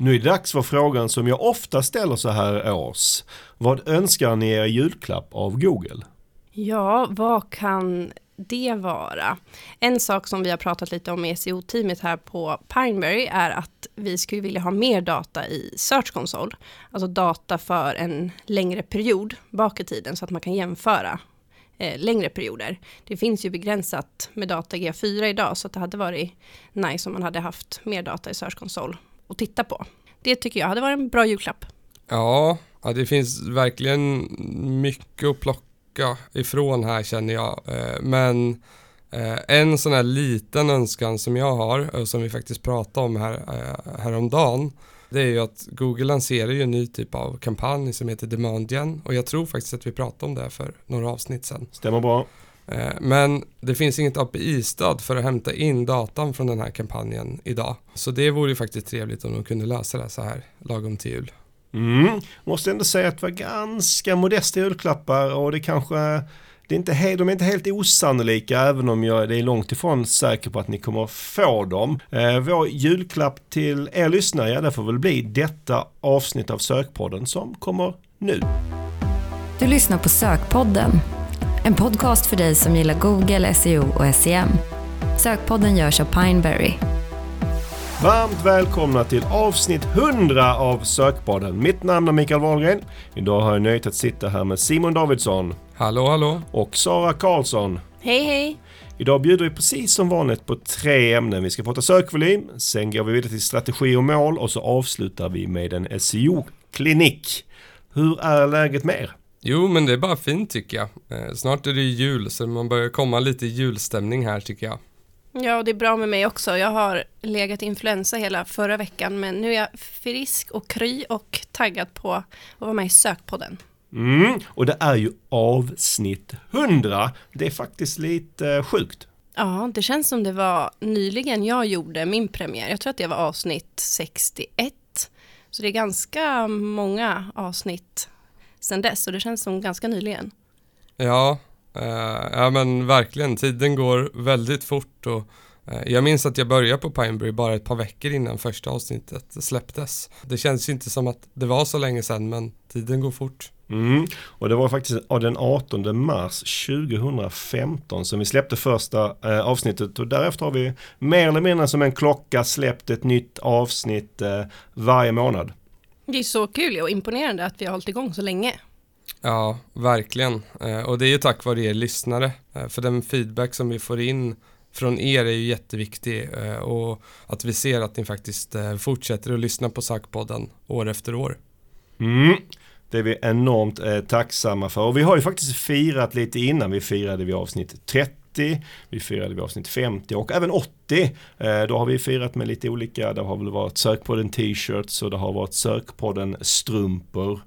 Nu är det dags för frågan som jag ofta ställer så här års. Vad önskar ni er julklapp av Google? Ja, vad kan det vara? En sak som vi har pratat lite om i SEO-teamet här på Pineberry är att vi skulle vilja ha mer data i Search Console. Alltså data för en längre period bak i tiden så att man kan jämföra eh, längre perioder. Det finns ju begränsat med data G4 idag så att det hade varit nice om man hade haft mer data i Search Console att titta på. Det tycker jag hade varit en bra julklapp. Ja, ja det finns verkligen mycket att plocka ifrån här känner jag. Eh, men eh, en sån här liten önskan som jag har och som vi faktiskt pratade om här, eh, häromdagen det är ju att Google lanserar ju en ny typ av kampanj som heter Demand Gen och jag tror faktiskt att vi pratade om det för några avsnitt sedan. Stämmer bra. Eh, men det finns inget API-stöd för att hämta in datan från den här kampanjen idag. Så det vore ju faktiskt trevligt om de kunde lösa det så här lagom till jul. Mm. Måste ändå säga att det var ganska modesta julklappar och det kanske det är inte, de är inte helt osannolika även om jag är långt ifrån säker på att ni kommer få dem. Eh, vår julklapp till er lyssnare, ja det får väl bli detta avsnitt av Sökpodden som kommer nu. Du lyssnar på Sökpodden en podcast för dig som gillar Google, SEO och SEM. Sökpodden görs av Pineberry. Varmt välkomna till avsnitt 100 av Sökpodden. Mitt namn är Mikael Wahlgren. Idag har jag nöjt att sitta här med Simon Davidsson. Hallå, hallå. Och Sara Karlsson. Hej, hej. Idag bjuder vi precis som vanligt på tre ämnen. Vi ska prata sökvolym, sen går vi vidare till strategi och mål och så avslutar vi med en SEO-klinik. Hur är läget med er? Jo, men det är bara fint tycker jag. Eh, snart är det jul, så man börjar komma lite i julstämning här tycker jag. Ja, och det är bra med mig också. Jag har legat influensa hela förra veckan, men nu är jag frisk och kry och taggad på att vara med i Sökpodden. Mm, och det är ju avsnitt 100. Det är faktiskt lite eh, sjukt. Ja, det känns som det var nyligen jag gjorde min premiär. Jag tror att det var avsnitt 61. Så det är ganska många avsnitt sen dess och det känns som ganska nyligen. Ja, eh, ja men verkligen. Tiden går väldigt fort och eh, jag minns att jag började på Pineberry bara ett par veckor innan första avsnittet släpptes. Det känns inte som att det var så länge sedan men tiden går fort. Mm. Och det var faktiskt den 18 mars 2015 som vi släppte första eh, avsnittet och därefter har vi mer eller mindre som en klocka släppt ett nytt avsnitt eh, varje månad. Det är så kul och imponerande att vi har hållit igång så länge. Ja, verkligen. Eh, och det är ju tack vare er lyssnare. Eh, för den feedback som vi får in från er är ju jätteviktig eh, och att vi ser att ni faktiskt fortsätter att lyssna på Sökpodden år efter år. Mm. Det är vi enormt eh, tacksamma för. Och vi har ju faktiskt firat lite innan. Vi firade vid avsnitt 30 vi firade vid avsnitt 50 och även 80. Eh, då har vi firat med lite olika, det har väl varit sökpodden t-shirts och det har varit sökpodden strumpor.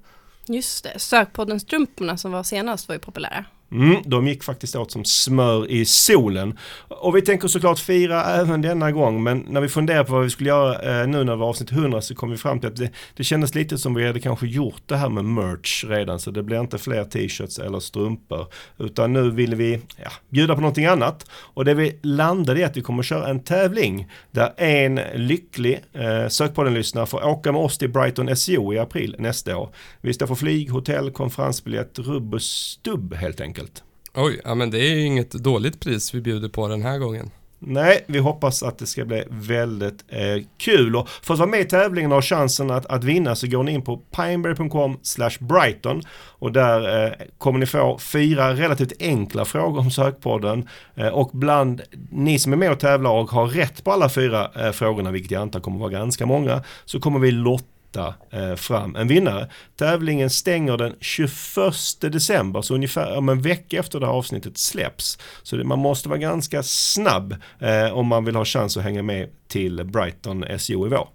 Just det, sökpodden strumporna som var senast var ju populära. Mm, de gick faktiskt åt som smör i solen. Och vi tänker såklart fira även denna gång men när vi funderar på vad vi skulle göra eh, nu när det var avsnitt 100 så kom vi fram till att det, det kändes lite som vi hade kanske gjort det här med merch redan så det blir inte fler t-shirts eller strumpor. Utan nu vill vi ja, bjuda på någonting annat. Och det vi landade i att vi kommer köra en tävling där en lycklig eh, sökpodden-lyssnare får åka med oss till Brighton SEO i april nästa år. Vi står för flyg, hotell, konferensbiljett, rubb och stubb helt enkelt enkelt. Oj, ja men det är ju inget dåligt pris vi bjuder på den här gången. Nej, vi hoppas att det ska bli väldigt eh, kul. Och för att vara med i tävlingen och ha chansen att, att vinna så går ni in på pineberry.com brighton och där eh, kommer ni få fyra relativt enkla frågor om sökpodden. Eh, och bland ni som är med och tävlar och har rätt på alla fyra eh, frågorna, vilket jag antar kommer vara ganska många, så kommer vi lotta hitta eh, fram en vinnare. Tävlingen stänger den 21 december, så ungefär om en vecka efter det här avsnittet släpps. Så det, man måste vara ganska snabb eh, om man vill ha chans att hänga med till Brighton SEO i vår.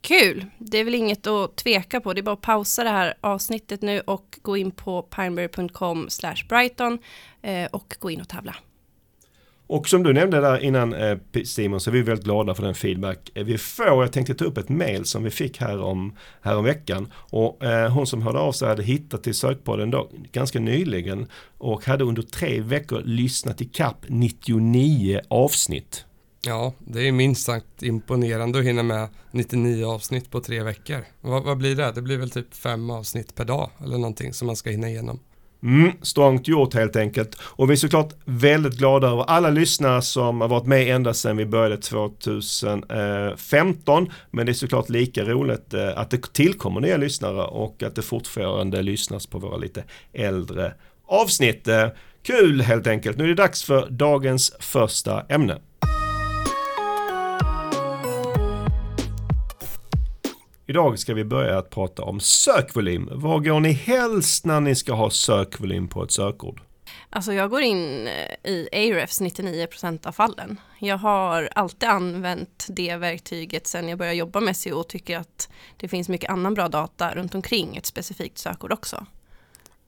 Kul! Det är väl inget att tveka på. Det är bara att pausa det här avsnittet nu och gå in på pineberry.com brighton eh, och gå in och tävla. Och som du nämnde där innan eh, Simon så är vi väldigt glada för den feedback eh, vi får. Jag tänkte ta upp ett mail som vi fick här om, här om veckan. Och eh, hon som hörde av sig hade hittat till sökpodden då, ganska nyligen och hade under tre veckor lyssnat i kapp 99 avsnitt. Ja, det är minst sagt imponerande att hinna med 99 avsnitt på tre veckor. Vad, vad blir det? Det blir väl typ fem avsnitt per dag eller någonting som man ska hinna igenom. Mm, strångt gjort helt enkelt. Och vi är såklart väldigt glada över alla lyssnare som har varit med ända sedan vi började 2015. Men det är såklart lika roligt eh, att det tillkommer nya lyssnare och att det fortfarande lyssnas på våra lite äldre avsnitt. Eh, kul helt enkelt. Nu är det dags för dagens första ämne. Idag ska vi börja att prata om sökvolym. Var går ni helst när ni ska ha sökvolym på ett sökord? Alltså jag går in eh, i Ahrefs 99% av fallen. Jag har alltid använt det verktyget sedan jag började jobba med SEO och tycker att det finns mycket annan bra data runt omkring ett specifikt sökord också.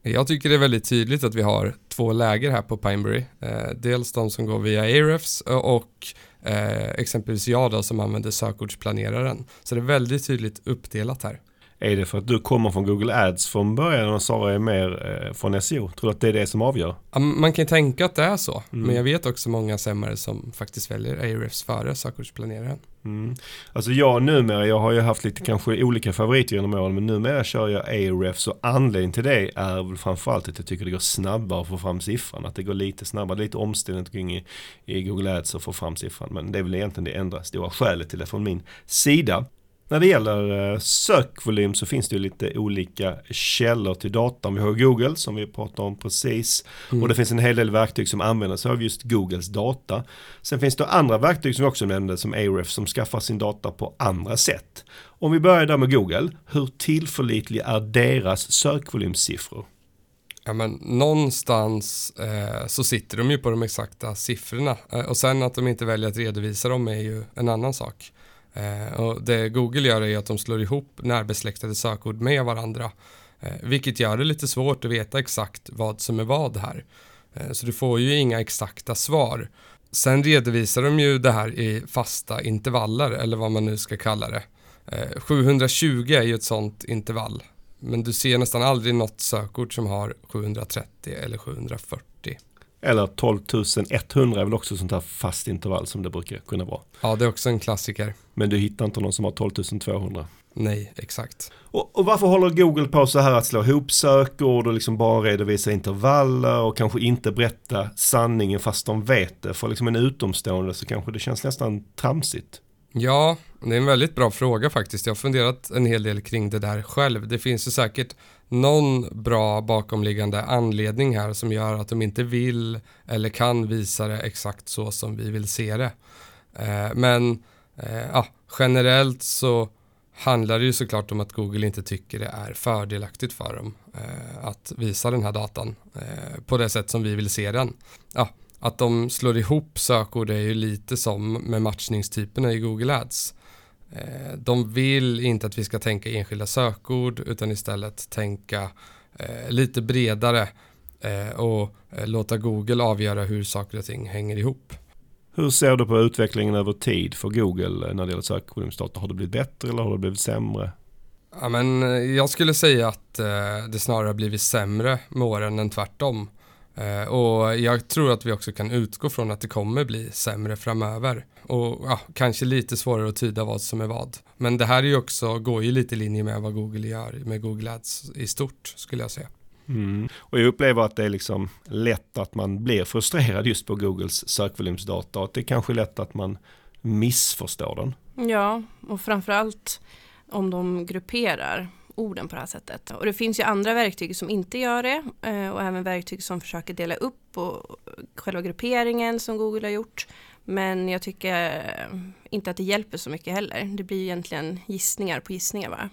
Jag tycker det är väldigt tydligt att vi har två läger här på Pineberry. Eh, dels de som går via Ahrefs och eh, Eh, exempelvis jag då som använder sökordsplaneraren. Så det är väldigt tydligt uppdelat här. Är det för att du kommer från Google Ads från början och Sara är mer eh, från SEO? Tror du att det är det som avgör? Man kan tänka att det är så, mm. men jag vet också många sämmare som faktiskt väljer Ahrefs före sökordsplaneraren. Mm. Alltså jag numera, jag har ju haft lite kanske olika favoriter genom åren, men numera kör jag Ahrefs och anledningen till det är väl framförallt att jag tycker det går snabbare att få fram siffran. Att det går lite snabbare, lite omställning kring i, i Google Ads att få fram siffran. Men det är väl egentligen det enda stora skälet till det från min sida. När det gäller eh, sökvolym så finns det ju lite olika källor till datan. Vi har Google som vi pratade om precis. Mm. Och det finns en hel del verktyg som använder sig av just Googles data. Sen finns det andra verktyg som vi också nämnde som Ahrefs som skaffar sin data på andra sätt. Om vi börjar där med Google, hur tillförlitliga är deras sökvolymsiffror? Ja, men någonstans eh, så sitter de ju på de exakta siffrorna eh, och sen att de inte väljer att redovisa dem är ju en annan sak. Eh, och det Google gör är att de slår ihop närbesläktade sökord med varandra. Eh, vilket gör det lite svårt att veta exakt vad som är vad här. Eh, så du får ju inga exakta svar. Sen redovisar de ju det här i fasta intervaller eller vad man nu ska kalla det. Eh, 720 är ju ett sånt intervall. Men du ser nästan aldrig något sökord som har 730 eller 740. Eller 12 100 är väl också sånt här fast intervall som det brukar kunna vara. Ja, det är också en klassiker. Men du hittar inte någon som har 12 200? Nej, exakt. Och, och, varför håller Google på så här att slå ihop sökord och liksom bara redovisa intervaller och kanske inte berätta sanningen fast de vet det? För liksom en utomstående så kanske det känns nästan tramsigt. Ja, det är en väldigt bra fråga faktiskt. Jag har funderat en hel del kring det där själv. Det finns ju säkert någon bra bakomliggande anledning här som gör att de inte vill eller kan visa det exakt så som vi vill se det. Eh, men eh, ja, generellt så handlar det ju såklart om att Google inte tycker det är fördelaktigt för dem eh, att visa den här datan eh, på det sätt som vi vill se den. Ja, att de slår ihop sökord är ju lite som med matchningstyperna i Google Ads. Eh, de vill inte att vi ska tänka enskilda sökord utan istället tänka eh, lite bredare eh, och låta Google avgöra hur saker och ting hänger ihop. Hur ser du på utvecklingen över tid för Google när det gäller sökvolymsdata? Har det blivit bättre eller har det blivit sämre? Ja, men jag skulle säga att det snarare har blivit sämre med åren än tvärtom. Och jag tror att vi också kan utgå från att det kommer bli sämre framöver. Och ja, kanske lite svårare att tyda vad som är vad. Men det här är ju också, går ju lite i linje med vad Google gör med Google Ads i stort skulle jag säga. Mm. Och jag upplever att det är liksom lätt att man blir frustrerad just på Googles sökvolymsdata och att det är kanske lätt att man missförstår den. Ja, och framförallt om de grupperar orden på det här sättet. Och det finns ju andra verktyg som inte gör det eh, och även verktyg som försöker dela upp och själva grupperingen som Google har gjort. Men jag tycker inte att det hjälper så mycket heller. Det blir egentligen gissningar på gissningar bara.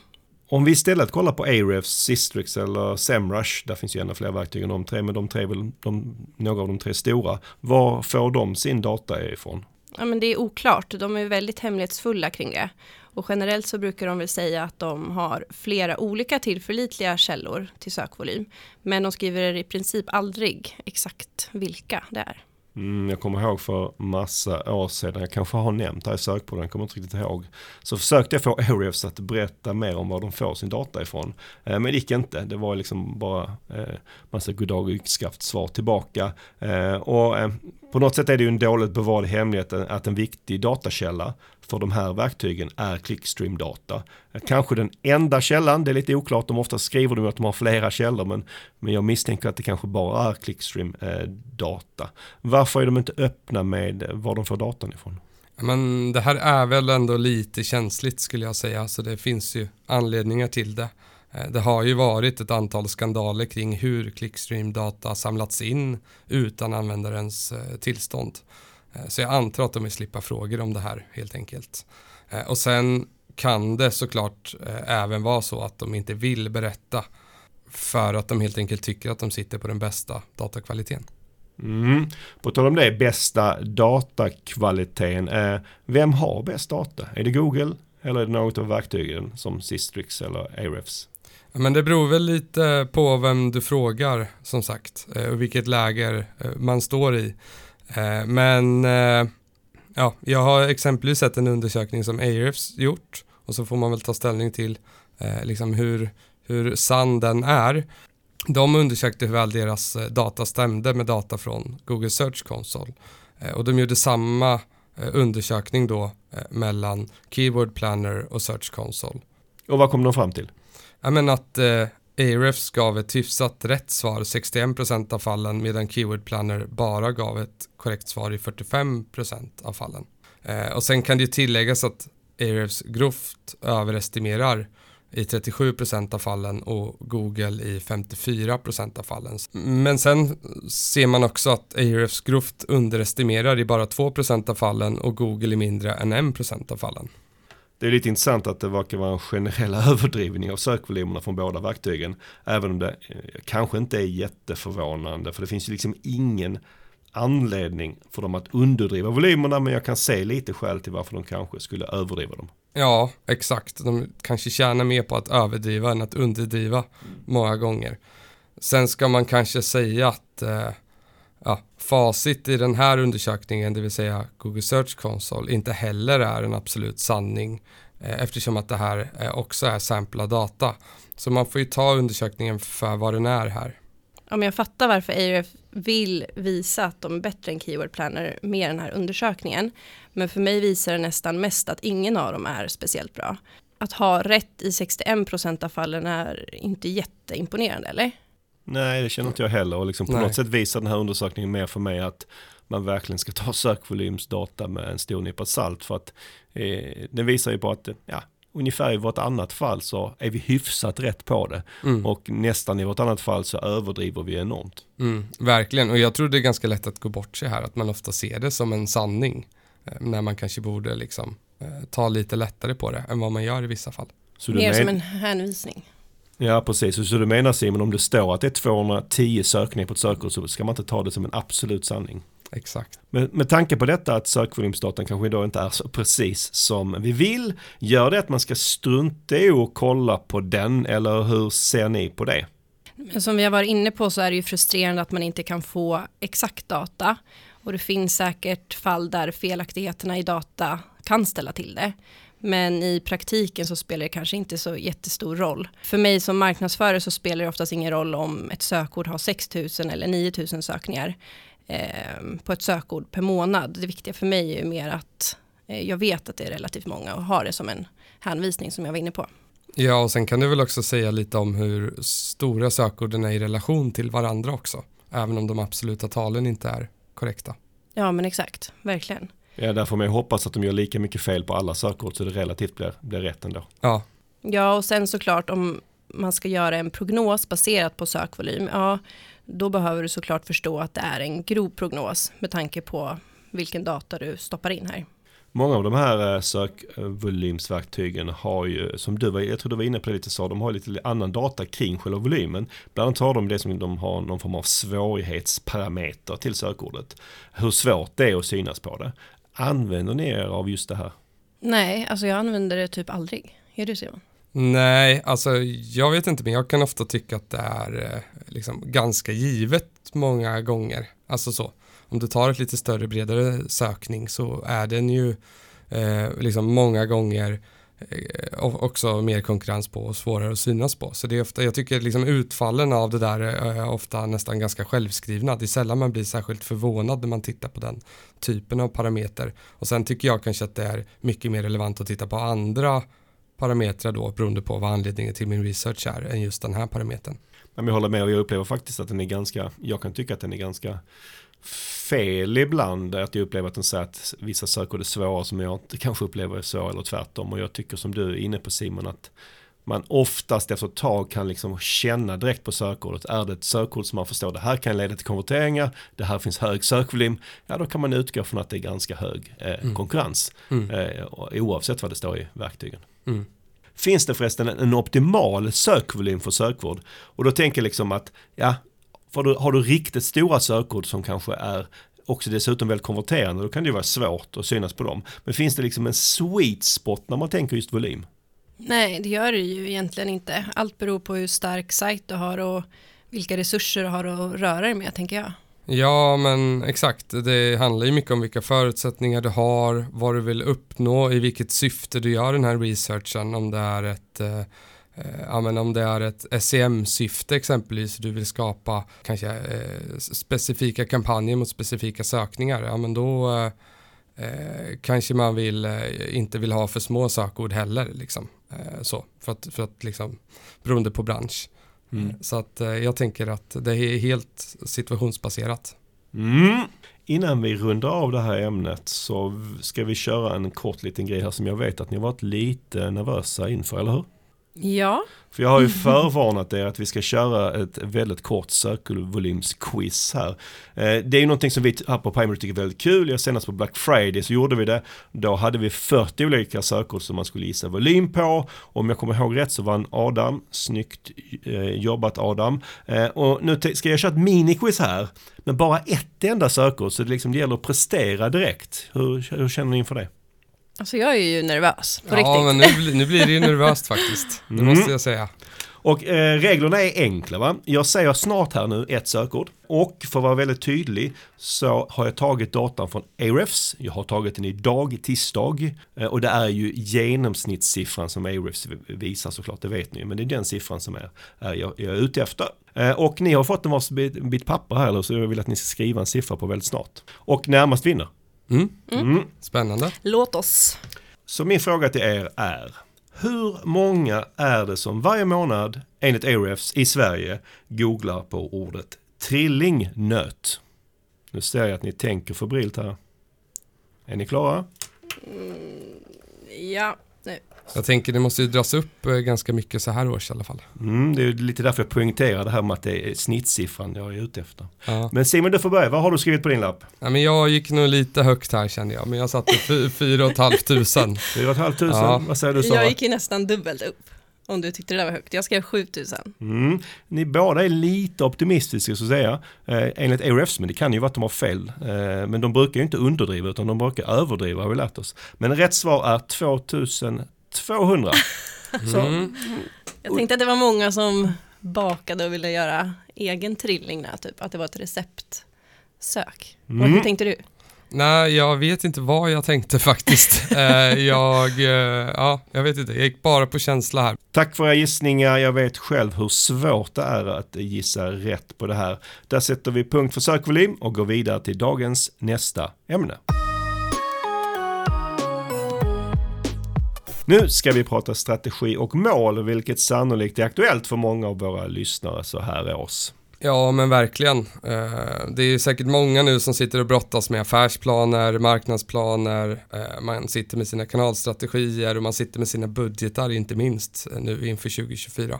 Om vi istället kollar på Ahrefs, Sistrix eller Semrush, där finns ju ännu fler verktyg än de tre, men de tre är väl de, några av de tre stora. Var får de sin data ifrån? Ja, men det är oklart. De är väldigt hemlighetsfulla kring det. Och generellt så brukar de väl säga att de har flera olika tillförlitliga källor till sökvolym. Men de skriver i princip aldrig exakt vilka det är. Mm, jag kommer ihåg för massa år sedan, jag kanske har nämnt det här i sökpodden, jag kommer inte riktigt ihåg. Så försökte jag få Ahrefs att berätta mer om var de får sin data ifrån. Eh, men det gick inte, det var liksom bara eh, massa goddag och yxskaft svar tillbaka. Eh, och eh, på något sätt är det ju en dåligt bevarad hemlighet eh, att en viktig datakälla för de här verktygen är Clickstream-data. Kanske den enda källan, det är lite oklart, de ofta skriver de att de har flera källor, men, men jag misstänker att det kanske bara är Clickstream-data. Varför är de inte öppna med var de får datan ifrån? Men det här är väl ändå lite känsligt skulle jag säga, så det finns ju anledningar till det. Eh, det har ju varit ett antal skandaler kring hur Clickstream-data samlats in utan användarens eh, tillstånd. Eh, så jag antar att de vill slippa frågor om det här helt enkelt. Och sen kan det såklart även vara så att de inte vill berätta för att de helt enkelt tycker att de sitter på den bästa datakvaliteten. Mm. På tal om det, bästa datakvaliteten. vem har bäst data? Är det Google eller är det något av verktygen som Sistrix eller Ahrefs? Men det beror väl lite på vem du frågar som sagt eh, och vilket läger eh, man står i. Eh, men ja, jag har exempelvis sett en undersökning som Ahrefs gjort och så får man väl ta ställning till liksom hur, hur sann den är. De undersökte hur väl deras data stämde med data från Google Search Console och de gjorde samma undersökning då mellan Keyword Planner och Search Console. Och vad kom de fram till? Ja men att eh, Ahrefs gav ett hyfsat rätt svar 61% av fallen medan Keyword Planner bara gav ett korrekt svar i 45% av fallen. Eh, och sen kan det ju tilläggas att Ahrefs grovt överestimerar i 37% av fallen och Google i 54% av fallen. Men sen ser man också att Ahrefs grovt underestimerar i bara 2% av fallen och Google i mindre än 1% av fallen. Det är lite intressant att det verkar vara en generell överdrivning av sökvolymerna från båda verktygen. Även om det eh, kanske inte är jätteförvånande för det finns ju liksom ingen anledning för dem att underdriva volymerna men jag kan se lite skäl till varför de kanske skulle överdriva dem. Ja, exakt. De kanske tjänar mer på att överdriva än att underdriva många gånger. Sen ska man kanske säga att eh, ja, facit i den här undersökningen, det vill säga Google Search Console, inte heller är en absolut sanning eh, eftersom att det här eh, också är samplad data. Så man får ju ta undersökningen för vad den är här. Om jag fattar varför ARF vill visa att de är bättre än Keyword Planner med den här undersökningen. Men för mig visar det nästan mest att ingen av dem är speciellt bra. Att ha rätt i 61 procent av fallen är inte jätteimponerande, eller? Nej, det känner inte jag heller. Och liksom på Nej. något sätt visar den här undersökningen mer för mig att man verkligen ska ta sökvolymsdata med en stor nypa salt. För att eh, den visar ju på att ja, ungefär i vårt annat fall så är vi hyfsat rätt på det. Mm. Och nästan i vårt annat fall så överdriver vi enormt. Mm, verkligen, och jag tror det är ganska lätt att gå bort sig här, att man ofta ser det som en sanning. Eh, när man kanske borde liksom eh, ta lite lättare på det än vad man gör i vissa fall. Mer som en hänvisning. Ja precis, så du menar Simon om det står att det är 210 sökningar på ett sökord så ska man inte ta det som en absolut sanning. Exakt. Men med tanke på detta att sökvolymsdatan kanske då inte är så precis som vi vill, gör det att man ska strunta i att kolla på den eller hur ser ni på det? Som vi har varit inne på så är det ju frustrerande att man inte kan få exakt data och det finns säkert fall där felaktigheterna i data kan ställa till det. Men i praktiken så spelar det kanske inte så jättestor roll. För mig som marknadsförare så spelar det oftast ingen roll om ett sökord har 6000 eller 9000 sökningar eh, på ett sökord per månad. Det viktiga för mig är ju mer att eh, jag vet att det är relativt många och har det som en hänvisning som jag var inne på. Ja, och sen kan du väl också säga lite om hur stora sökorden är i relation till varandra också. Även om de absoluta talen inte är korrekta. Ja, men exakt, verkligen. Ja, där får man hoppas att de gör lika mycket fel på alla sökord så det relativt blir, blir rätt ändå. Ja. Ja, och sen såklart om man ska göra en prognos baserat på sökvolym, ja, då behöver du såklart förstå att det är en grov prognos med tanke på vilken data du stoppar in här. Många av de här eh, sökvolymsverktygen har ju, som du var, jag tror du var inne på det lite så, de har lite annan data kring själva volymen. Bland annat har de det som de har någon form av svårighetsparameter till sökordet. Hur svårt det är att synas på det. Använder ni er av just det här? Nej, alltså jag använder det typ aldrig. Gör du Simon? Nej, alltså jag vet inte, men jag kan ofta tycka att det är eh, liksom ganska givet många gånger. Alltså så. om du tar ett lite större, bredare sökning så är den ju eh, liksom många gånger eh, Eh, också mer konkurrens på och svårare att synas på. Så det är ofta, jag tycker liksom utfallen av det där är ofta nästan ganska självskrivna. Det är sällan man blir särskilt förvånad när man tittar på den typen av parameter. Och sen tycker jag kanske att det är mycket mer relevant att titta på andra parametrar då beroende på vad anledningen till min research är än just den här parametern. Jag håller med och jag upplever faktiskt att den är ganska, jag kan tycka att den är ganska fel ibland. Att jag upplever att den säger att vissa sökord är svåra som jag inte kanske upplever är så eller tvärtom. Och jag tycker som du är inne på Simon att man oftast efter ett tag kan liksom känna direkt på sökordet. Är det ett sökord som man förstår, det här kan leda till konverteringar, det här finns hög sökvolym, ja då kan man utgå från att det är ganska hög eh, mm. konkurrens. Mm. Eh, oavsett vad det står i verktygen. Mm. Finns det förresten en optimal sökvolym för sökord? Och då tänker jag liksom att, ja, för då har du riktigt stora sökord som kanske är också dessutom väldigt konverterande, då kan det ju vara svårt att synas på dem. Men finns det liksom en sweet spot när man tänker just volym? Nej, det gör det ju egentligen inte. Allt beror på hur stark sajt du har och vilka resurser du har att röra dig med, tänker jag. Ja, men exakt. Det handlar ju mycket om vilka förutsättningar du har, vad du vill uppnå, i vilket syfte du gör den här researchen. Om det är ett eh ja, men om det är ett SEM-syfte exempelvis, du vill skapa kanske eh, specifika kampanjer mot specifika sökningar, ja men då eh, eh kanske man vill, eh, inte vill ha för små sökord heller. Liksom. så, för att, för att liksom, beroende på bransch. Mm. Så att eh, jag tänker att det är helt situationsbaserat. Mm. Innan vi rundar av det här ämnet så ska vi köra en kort liten grej här som jag vet att ni har varit lite nervösa inför, eller hur? Ja. För jag har ju förvarnat er att vi ska köra ett väldigt kort sökvolymsquiz här. Eh, det är ju någonting som vi här på Primary tycker är väldigt kul. Jag senast på Black Friday så gjorde vi det. Då hade vi 40 olika sökord som man skulle gissa volym på. Om jag kommer ihåg rätt så vann Adam. Snyggt eh, jobbat Adam. Eh, och nu ska jag köra ett miniquiz här. Men bara ett enda sökord så det liksom gäller att prestera direkt. Hur, hur känner ni inför det? Alltså jag är ju nervös, på ja, riktigt. Ja, men nu, nu blir det ju nervöst faktiskt. Det mm. måste jag säga. Och eh, reglerna är enkla va. Jag säger snart här nu ett sökord. Och för att vara väldigt tydlig så har jag tagit datan från Ahrefs. Jag har tagit den idag, tisdag. Eh, och det är ju genomsnittssiffran som Ahrefs visar såklart, det vet ni Men det är den siffran som är, är jag, jag är ute efter. Eh, och ni har fått en varsitt bit papper här så jag vill att ni ska skriva en siffra på väldigt snart. Och närmast vinner. Mm. Mm. Spännande. Låt oss. Så min fråga till er är, hur många är det som varje månad enligt Ahrefs i Sverige googlar på ordet trillingnöt? Nu ser jag att ni tänker febrilt här. Är ni klara? Mm, ja. Jag tänker det måste ju dras upp eh, ganska mycket så här års i alla fall. Mm, det är lite därför jag poängterar det här med att det är snittsiffran jag är ute efter. Ja. Men Simon du får börja, vad har du skrivit på din lapp? Ja, men jag gick nog lite högt här kände jag, men jag satte 4 500. 4 500, ja. vad säger du Sara? Jag gick ju nästan dubbelt upp. Om du tyckte det där var högt. Jag skrev 7000. Mm. Ni båda är lite optimistiska så att säga. Eh, enligt ARFs, men det kan ju vara att de har fel. Eh, men de brukar ju inte underdriva utan de brukar överdriva har vi lärt oss. Men rätt svar är 2000 200. Mm. Jag tänkte att det var många som bakade och ville göra egen trilling där, typ. Att det var ett receptsök. Mm. Vad tänkte du? Nej, jag vet inte vad jag tänkte faktiskt. eh, jag, eh, ja, jag vet inte. Jag gick bara på känsla här. Tack för era gissningar. Jag vet själv hur svårt det är att gissa rätt på det här. Där sätter vi punkt för sökvolym och går vidare till dagens nästa ämne. Nu ska vi prata strategi och mål, vilket sannolikt är aktuellt för många av våra lyssnare så här års. Ja, men verkligen. Eh, det är säkert många nu som sitter och brottas med affärsplaner, marknadsplaner, eh, man sitter med sina kanalstrategier och man sitter med sina budgetar inte minst eh, nu inför 2024.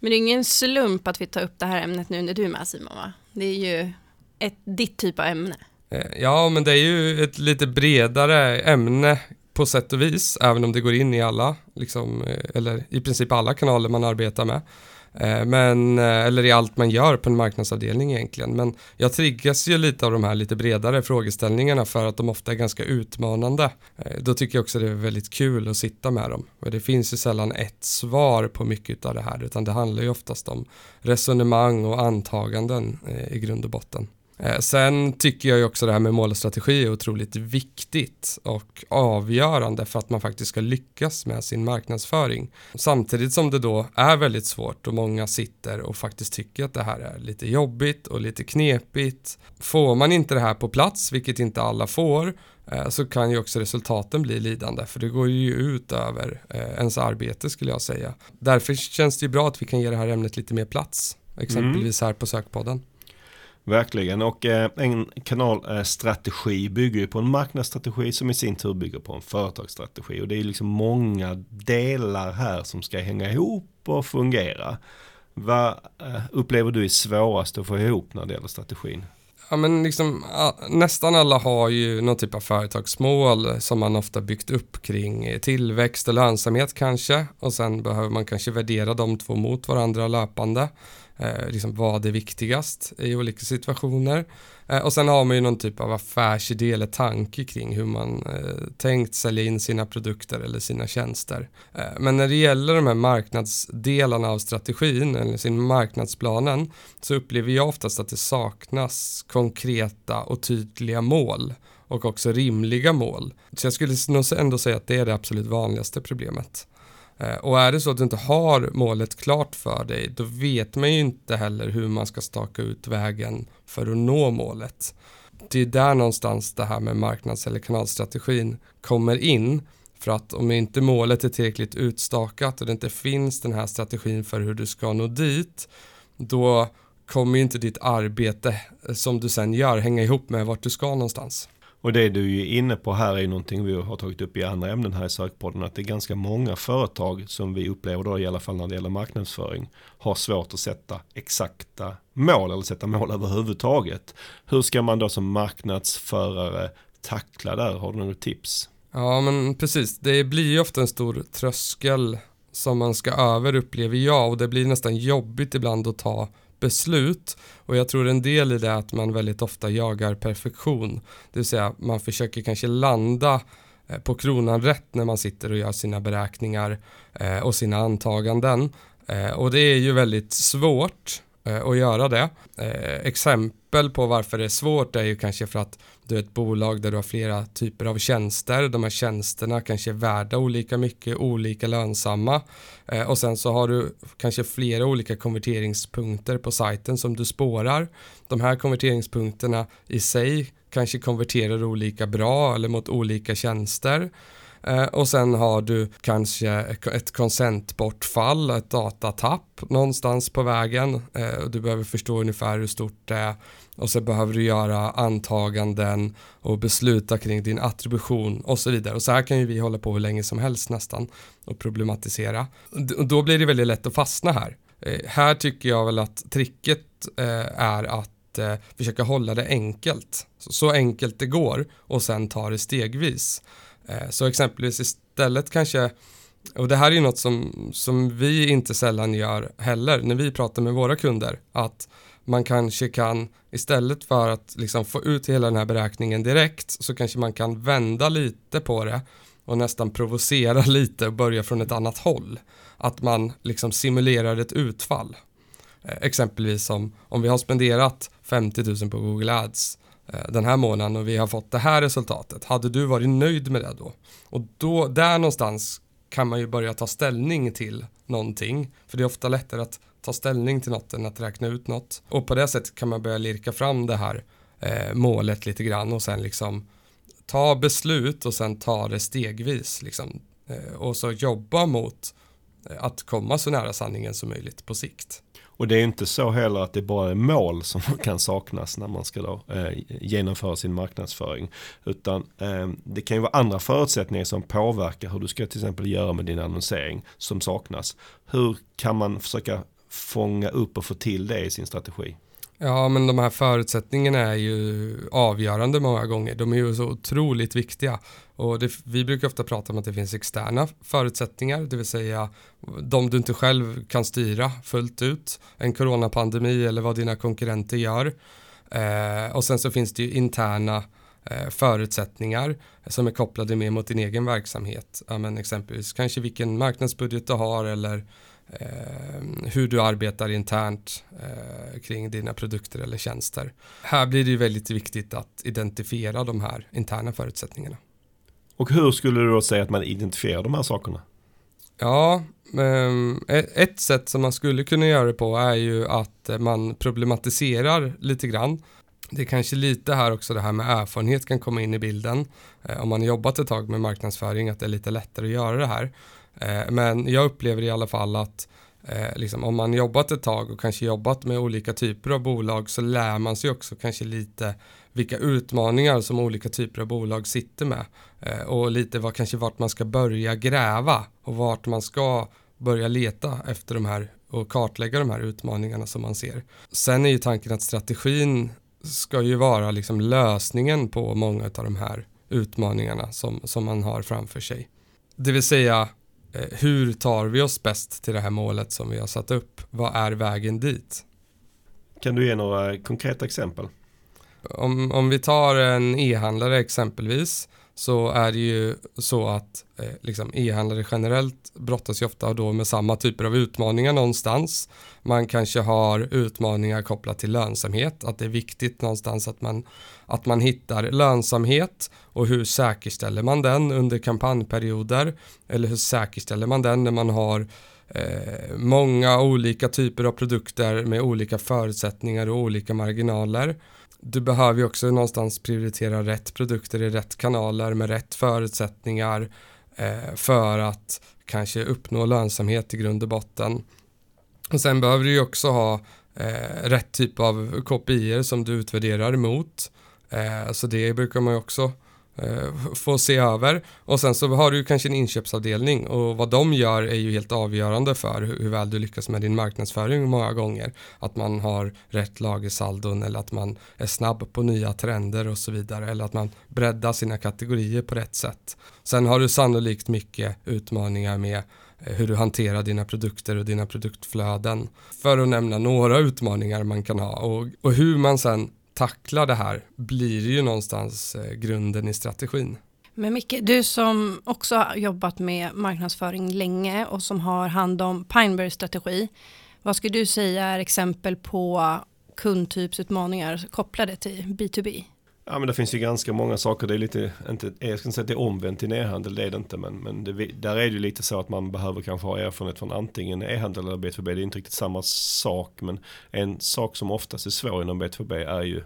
Men det är ingen slump att vi tar upp det här ämnet nu när du är med Simon va? Det är ju ett, ditt typ av ämne. Ja, men det är ju ett lite bredare ämne på sätt och vis, även om det går in i alla, liksom, eh, eller i princip alla kanaler man arbetar med. Eh, men, eh, eller i allt man gör på en marknadsavdelning egentligen. Men jag triggas ju lite av de här lite bredare frågeställningarna för att de ofta är ganska utmanande. Då tycker jag också det är väldigt kul att sitta med dem. Och det finns ju sällan ett svar på mycket av det här utan det handlar ju oftast om resonemang och antaganden i grund och botten. Eh, sen tycker jag ju också det här med mål och strategi är otroligt viktigt och avgörande för att man faktiskt ska lyckas med sin marknadsföring. Samtidigt som det då är väldigt svårt och många sitter och faktiskt tycker att det här är lite jobbigt och lite knepigt. Får man inte det här på plats, vilket inte alla får, eh, så kan ju också resultaten bli lidande för det går ju ut över eh, ens arbete skulle jag säga. Därför känns det ju bra att vi kan ge det här ämnet lite mer plats, exempelvis här på Sökpodden. Verkligen, och eh, en kanalstrategi eh, bygger ju på en marknadsstrategi som i sin tur bygger på en företagsstrategi. Och det är liksom många delar här som ska hänga ihop och fungera. Vad eh, upplever du är svårast att få ihop när det gäller strategin? Ja, men liksom, nästan alla har ju någon typ av företagsmål som man ofta byggt upp kring tillväxt och lönsamhet kanske och sen behöver man kanske värdera de två mot varandra löpande eh, liksom vad är viktigast i olika situationer. Eh, och sen har man ju någon typ av affärsidé eller tanke kring hur man eh, tänkt sälja in sina produkter eller sina tjänster. Eh, men när det gäller de här marknadsdelarna av strategin eller sin marknadsplanen så upplever jag oftast att det saknas konkreta och tydliga mål och också rimliga mål. Så jag skulle nog ändå säga att det är det absolut vanligaste problemet. Eh, och är det så att du inte har målet klart för dig, då vet man ju inte heller hur man ska staka ut vägen för att nå målet. Det är där någonstans det här med marknads eller kanalstrategin kommer in. För att om inte målet är tillräckligt utstakat och det inte finns den här strategin för hur du ska nå dit, då kommer inte ditt arbete eh, som du sen gör hänga ihop med vart du ska någonstans. Och det du är inne på här är någonting vi har tagit upp i andra ämnen här i sökpodden. Att det är ganska många företag som vi upplever då i alla fall när det gäller marknadsföring. Har svårt att sätta exakta mål eller sätta mål överhuvudtaget. Hur ska man då som marknadsförare tackla där? Har du några tips? Ja men precis, det blir ju ofta en stor tröskel som man ska över upplever jag och det blir nästan jobbigt ibland att ta beslut och jag tror en del i det är att man väldigt ofta jagar perfektion. Det vill säga man försöker kanske landa eh, på kronan rätt när man sitter och gör sina beräkningar eh, och sina antaganden. Eh, och det är ju väldigt svårt Eh, att göra det. Eh, exempel på varför det är svårt är ju kanske för att du är ett bolag där du har flera typer av tjänster. De här tjänsterna kanske är värda olika mycket, olika lönsamma. Eh, och sen så har du kanske flera olika konverteringspunkter på sajten som du spårar. De här konverteringspunkterna i sig kanske konverterar olika bra eller mot olika tjänster. Eh, och sen har du kanske ett konsentbortfall, ett datatapp någonstans på vägen. Eh, du behöver förstå ungefär hur stort det är och så behöver du göra antaganden och besluta kring din attribution och så vidare. Och så här kan ju vi hålla på hur länge som helst nästan och problematisera. Och då blir det väldigt lätt att fastna här. Eh, här tycker jag väl att tricket är att försöka hålla det enkelt. Så enkelt det går och sen ta det stegvis. Eh, så exempelvis istället kanske, och det här är ju något som, som vi inte sällan gör heller när vi pratar med våra kunder, att man kanske kan istället för att liksom få ut hela den här beräkningen direkt så kanske man kan vända lite på det och nästan provocera lite och börja från ett annat håll. Att man liksom simulerar ett utfall. Eh, exempelvis om, om vi har spenderat 50 000 på Google Ads Eh, Eh, den här månaden och vi har fått det här resultatet. Hade du varit nöjd med det då? Och då, där någonstans kan man ju börja ta ställning till någonting. För det är ofta lättare att ta ställning till något än att räkna ut något. Och på det sättet kan man börja lirka fram det här eh, målet lite grann och sen liksom ta beslut och sen ta det stegvis liksom. Eh, och så jobba mot eh, att komma så nära sanningen som möjligt på sikt. Och det är inte så heller att det bara är mål som kan saknas när man ska då, eh, genomföra sin marknadsföring. Utan eh, det kan ju vara andra förutsättningar som påverkar hur du ska till exempel göra med din annonsering som saknas. Hur kan man försöka fånga upp och få till det i sin strategi? Ja, men de här förutsättningarna är ju avgörande många gånger. De är ju så otroligt viktiga. Och det, vi brukar ofta prata om att det finns externa förutsättningar, det vill säga de du inte själv kan styra fullt ut. En coronapandemi eller vad dina konkurrenter gör. Eh, och sen så finns det ju interna eh, förutsättningar som är kopplade mer mot din egen verksamhet. Ja, men exempelvis kanske vilken marknadsbudget du har eller eh, hur du arbetar internt eh, kring dina produkter eller tjänster. Här blir det ju väldigt viktigt att identifiera de här interna förutsättningarna. Och hur skulle du då säga att man identifierar de här sakerna? Ja, ehm, ett sätt som man skulle kunna göra det på är ju att man problematiserar lite grann. Det är kanske lite här också det här med erfarenhet kan komma in i bilden. Eh, om man har jobbat ett tag med marknadsföring att det är lite lättare att göra det här. Eh, men jag upplever i alla fall att eh, liksom, om man jobbat ett tag och kanske jobbat med olika typer av bolag så lär man sig också kanske lite vilka utmaningar som olika typer av bolag sitter med eh, och lite vad, kanske vart man ska börja gräva och vart man ska börja leta efter de här och kartlägga de här utmaningarna som man ser. Sen är ju tanken att strategin ska ju vara liksom lösningen på många av de här utmaningarna som, som man har framför sig. Det vill säga hur tar vi oss bäst till det här målet som vi har satt upp? Vad är vägen dit? Kan du ge några konkreta exempel? Om, om vi tar en e-handlare exempelvis så är det ju så att eh, liksom e-handlare generellt brottas ju ofta då med samma typer av utmaningar någonstans. Man kanske har utmaningar kopplat till lönsamhet, att det är viktigt någonstans att man, att man hittar lönsamhet och hur säkerställer man den under kampanjperioder eller hur säkerställer man den när man har eh, många olika typer av produkter med olika förutsättningar och olika marginaler du behöver ju också någonstans prioritera rätt produkter i rätt kanaler med rätt förutsättningar eh, för att kanske uppnå lönsamhet i grund och botten. Och sen behöver du ju också ha eh, rätt typ av KPI som du utvärderar emot. Eh, så det brukar man ju också Eh, Eh, få se över. Och sen så har du kanske en inköpsavdelning och vad de gör är ju helt avgörande för hur väl du lyckas med din marknadsföring många gånger. Att man har rätt lagersaldon eller att man är snabb på nya trender och så vidare eller att man breddar sina kategorier på rätt sätt. Sen har du sannolikt mycket utmaningar med eh, hur du hanterar dina produkter och dina produktflöden. För att nämna några utmaningar man kan ha och, och hur man sen tackla det här blir ju någonstans eh, grunden i strategin. Men Micke, du som också har jobbat med marknadsföring länge och som har hand om Pineberry strategi. Vad skulle du säga är exempel på kundtypsutmaningar kopplade till B2B? Ja men det finns ju ganska många saker. Det är lite, inte, jag ska inte säga att det är omvänt till e-handel, det är det inte. Men, men det, där är det ju lite så att man behöver kanske ha erfarenhet från antingen e-handel eller B2B. Det är inte riktigt samma sak. Men en sak som oftast är svår inom B2B är ju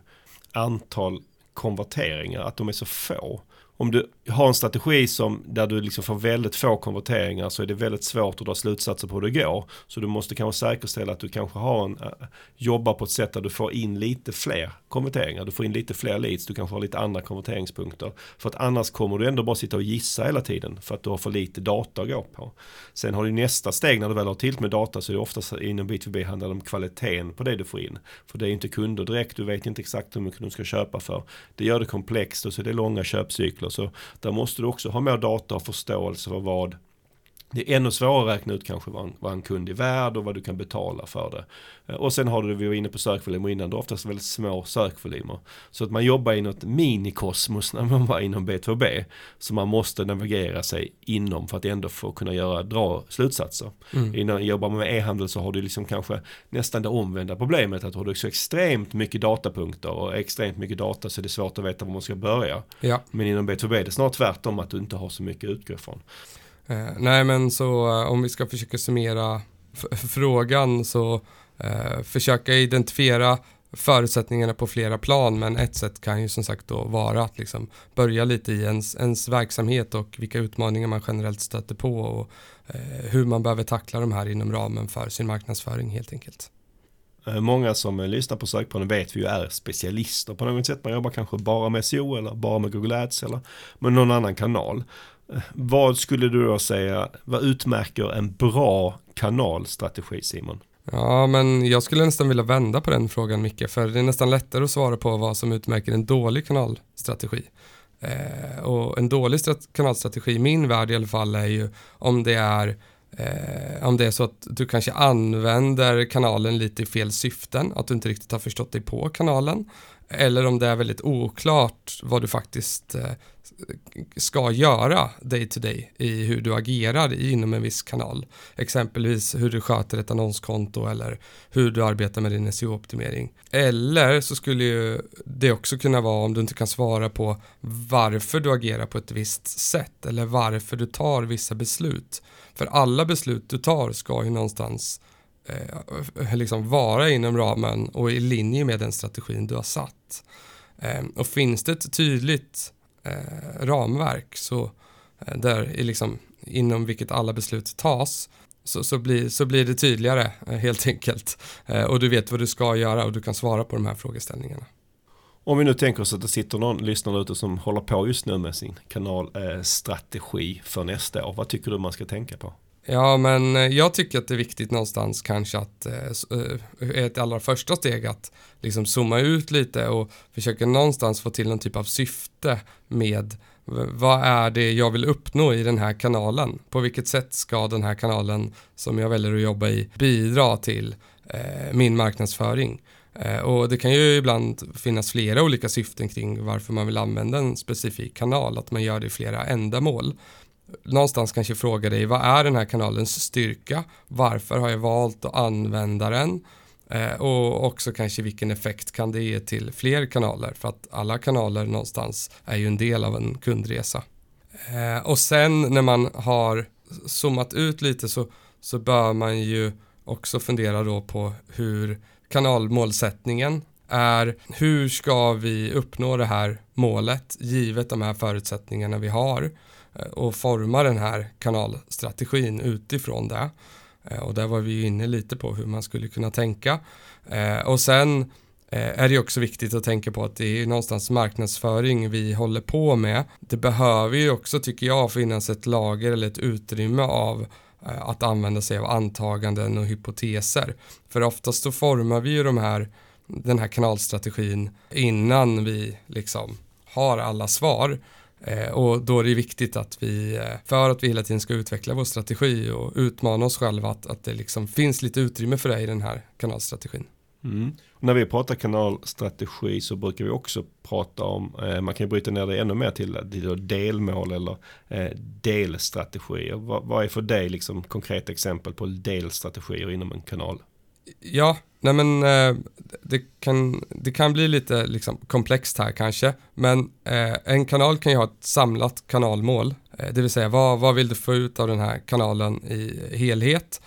antal konverteringar, att de är så få om du har en strategi som, där du liksom får väldigt få konverteringar så är det väldigt svårt att dra slutsatser på hur det går. Så du måste kanske säkerställa att du kanske har en, uh, jobbar på ett sätt där du får in lite fler konverteringar. Du får in lite fler leads, du kanske har lite andra konverteringspunkter. För att annars kommer du ändå bara sitta och gissa hela tiden för att du har för lite data att gå på. Sen har du nästa steg när du väl har till med data så är det oftast inom B2B handlar det om kvaliteten på det du får in. För det är inte kunder direkt, du vet inte exakt hur mycket de ska köpa för. Det gör det komplext och så är det långa köpcykler. Så där måste du också ha mer data och förståelse för vad det är ännu svårare att räkna ut kanske vad en, vad en kund är värd och vad du kan betala för det. Eh, och sen har du, vi var inne på sökvolymer innan, det är oftast väldigt små sökvolymer. Så att man jobbar i något minikosmos när man var inom B2B. Så man måste navigera sig inom för att ändå få kunna göra, dra slutsatser. Mm. Innan jobbar man med e-handel så har du liksom kanske nästan det omvända problemet. Att har du så extremt mycket datapunkter och extremt mycket data så är det svårt att veta var man ska börja. Ja. Men inom B2B är det snart tvärtom att du inte har så mycket att utgå ifrån. Eh, nej men så eh, om vi ska försöka summera frågan så eh, försöka identifiera förutsättningarna på flera plan men ett sätt kan ju som sagt då vara att liksom börja lite i ens, ens verksamhet och vilka utmaningar man generellt stöter på och eh, hur man behöver tackla de här inom ramen för sin marknadsföring helt enkelt. Eh, många som eh, lyssnar på Sökpodden vet vi ju är specialister på något sätt. Man jobbar kanske bara med SEO eller bara med Google Ads eller med någon annan kanal. Vad skulle du då säga, vad utmärker en bra kanalstrategi Simon? Ja, men jag skulle nästan vilja vända på den frågan Micke, för det är nästan lättare att svara på vad som utmärker en dålig kanalstrategi. Eh, och en dålig kanalstrategi i min värld i alla fall är ju om det är Eh, om det är så att du kanske använder kanalen lite i fel syften, att du inte riktigt har förstått dig på kanalen eller om det är väldigt oklart vad du faktiskt eh, ska göra day to day i hur du agerar inom en viss kanal. Exempelvis hur du sköter ett annonskonto eller hur du arbetar med din SEO-optimering. Eller så skulle ju det också kunna vara om du inte kan svara på varför du agerar på ett visst sätt eller varför du tar vissa beslut. För alla beslut du tar ska ju någonstans eh, liksom vara inom ramen och i linje med den strategin du har satt. Eh, och finns det ett tydligt eh, ramverk så eh, där är liksom inom vilket alla beslut tas så, så, blir, så blir det tydligare eh, helt enkelt. Eh, och du vet vad du ska göra och du kan svara på de här frågeställningarna. Om vi nu tänker oss att det sitter någon lyssnare ute som håller på just nu med sin kanalstrategi för nästa år. Vad tycker du man ska tänka på? Ja, men eh, jag tycker att det är viktigt någonstans kanske att eh, eh, ett allra första steg att liksom zooma ut lite och försöka någonstans få till någon typ av syfte med vad är det jag vill uppnå i den här kanalen? På vilket sätt ska den här kanalen som jag väljer att jobba i bidra till eh, min marknadsföring? Eh, och det kan ju ibland finnas flera olika syften kring varför man vill använda en specifik kanal, att man gör det i flera ändamål någonstans kanske fråga dig vad är den här kanalens styrka? Varför har jag valt att använda den? Eh, och också kanske vilken effekt kan det ge till fler kanaler? För att alla kanaler någonstans är ju en del av en kundresa. Eh, och sen när man har zoomat ut lite så, så bör man ju också fundera då på hur kanalmålsättningen är hur ska vi uppnå det här målet givet de här förutsättningarna vi har? Eh, och forma den här kanalstrategin utifrån det. Eh, och där var vi inne lite på hur man skulle kunna tänka. Eh, och sen är det också viktigt att tänka på att det är någonstans marknadsföring vi håller på med. Det behöver ju också, tycker jag, finnas ett lager eller ett utrymme av att använda sig av antaganden och hypoteser. För oftast så formar vi ju de här, den här kanalstrategin innan vi liksom har alla svar. Eh, och då är det viktigt att vi, eh, för att vi hela tiden ska utveckla vår strategi och utmana oss själva, att, att det liksom finns lite utrymme för det i den här kanalstrategin. Mm. när vi pratar kanalstrategi så brukar vi också prata om, eh, man kan ju bryta ner det ännu mer till, till delmål eller eh, delstrategier. Vad, vad är för dig liksom konkreta exempel på delstrategier inom en kanal? Ja, nej men eh, det, kan, det kan bli lite liksom komplext här kanske, men eh, en kanal kan ju ha ett samlat kanalmål, eh, det vill säga vad, vad vill du få ut av den här kanalen i helhet?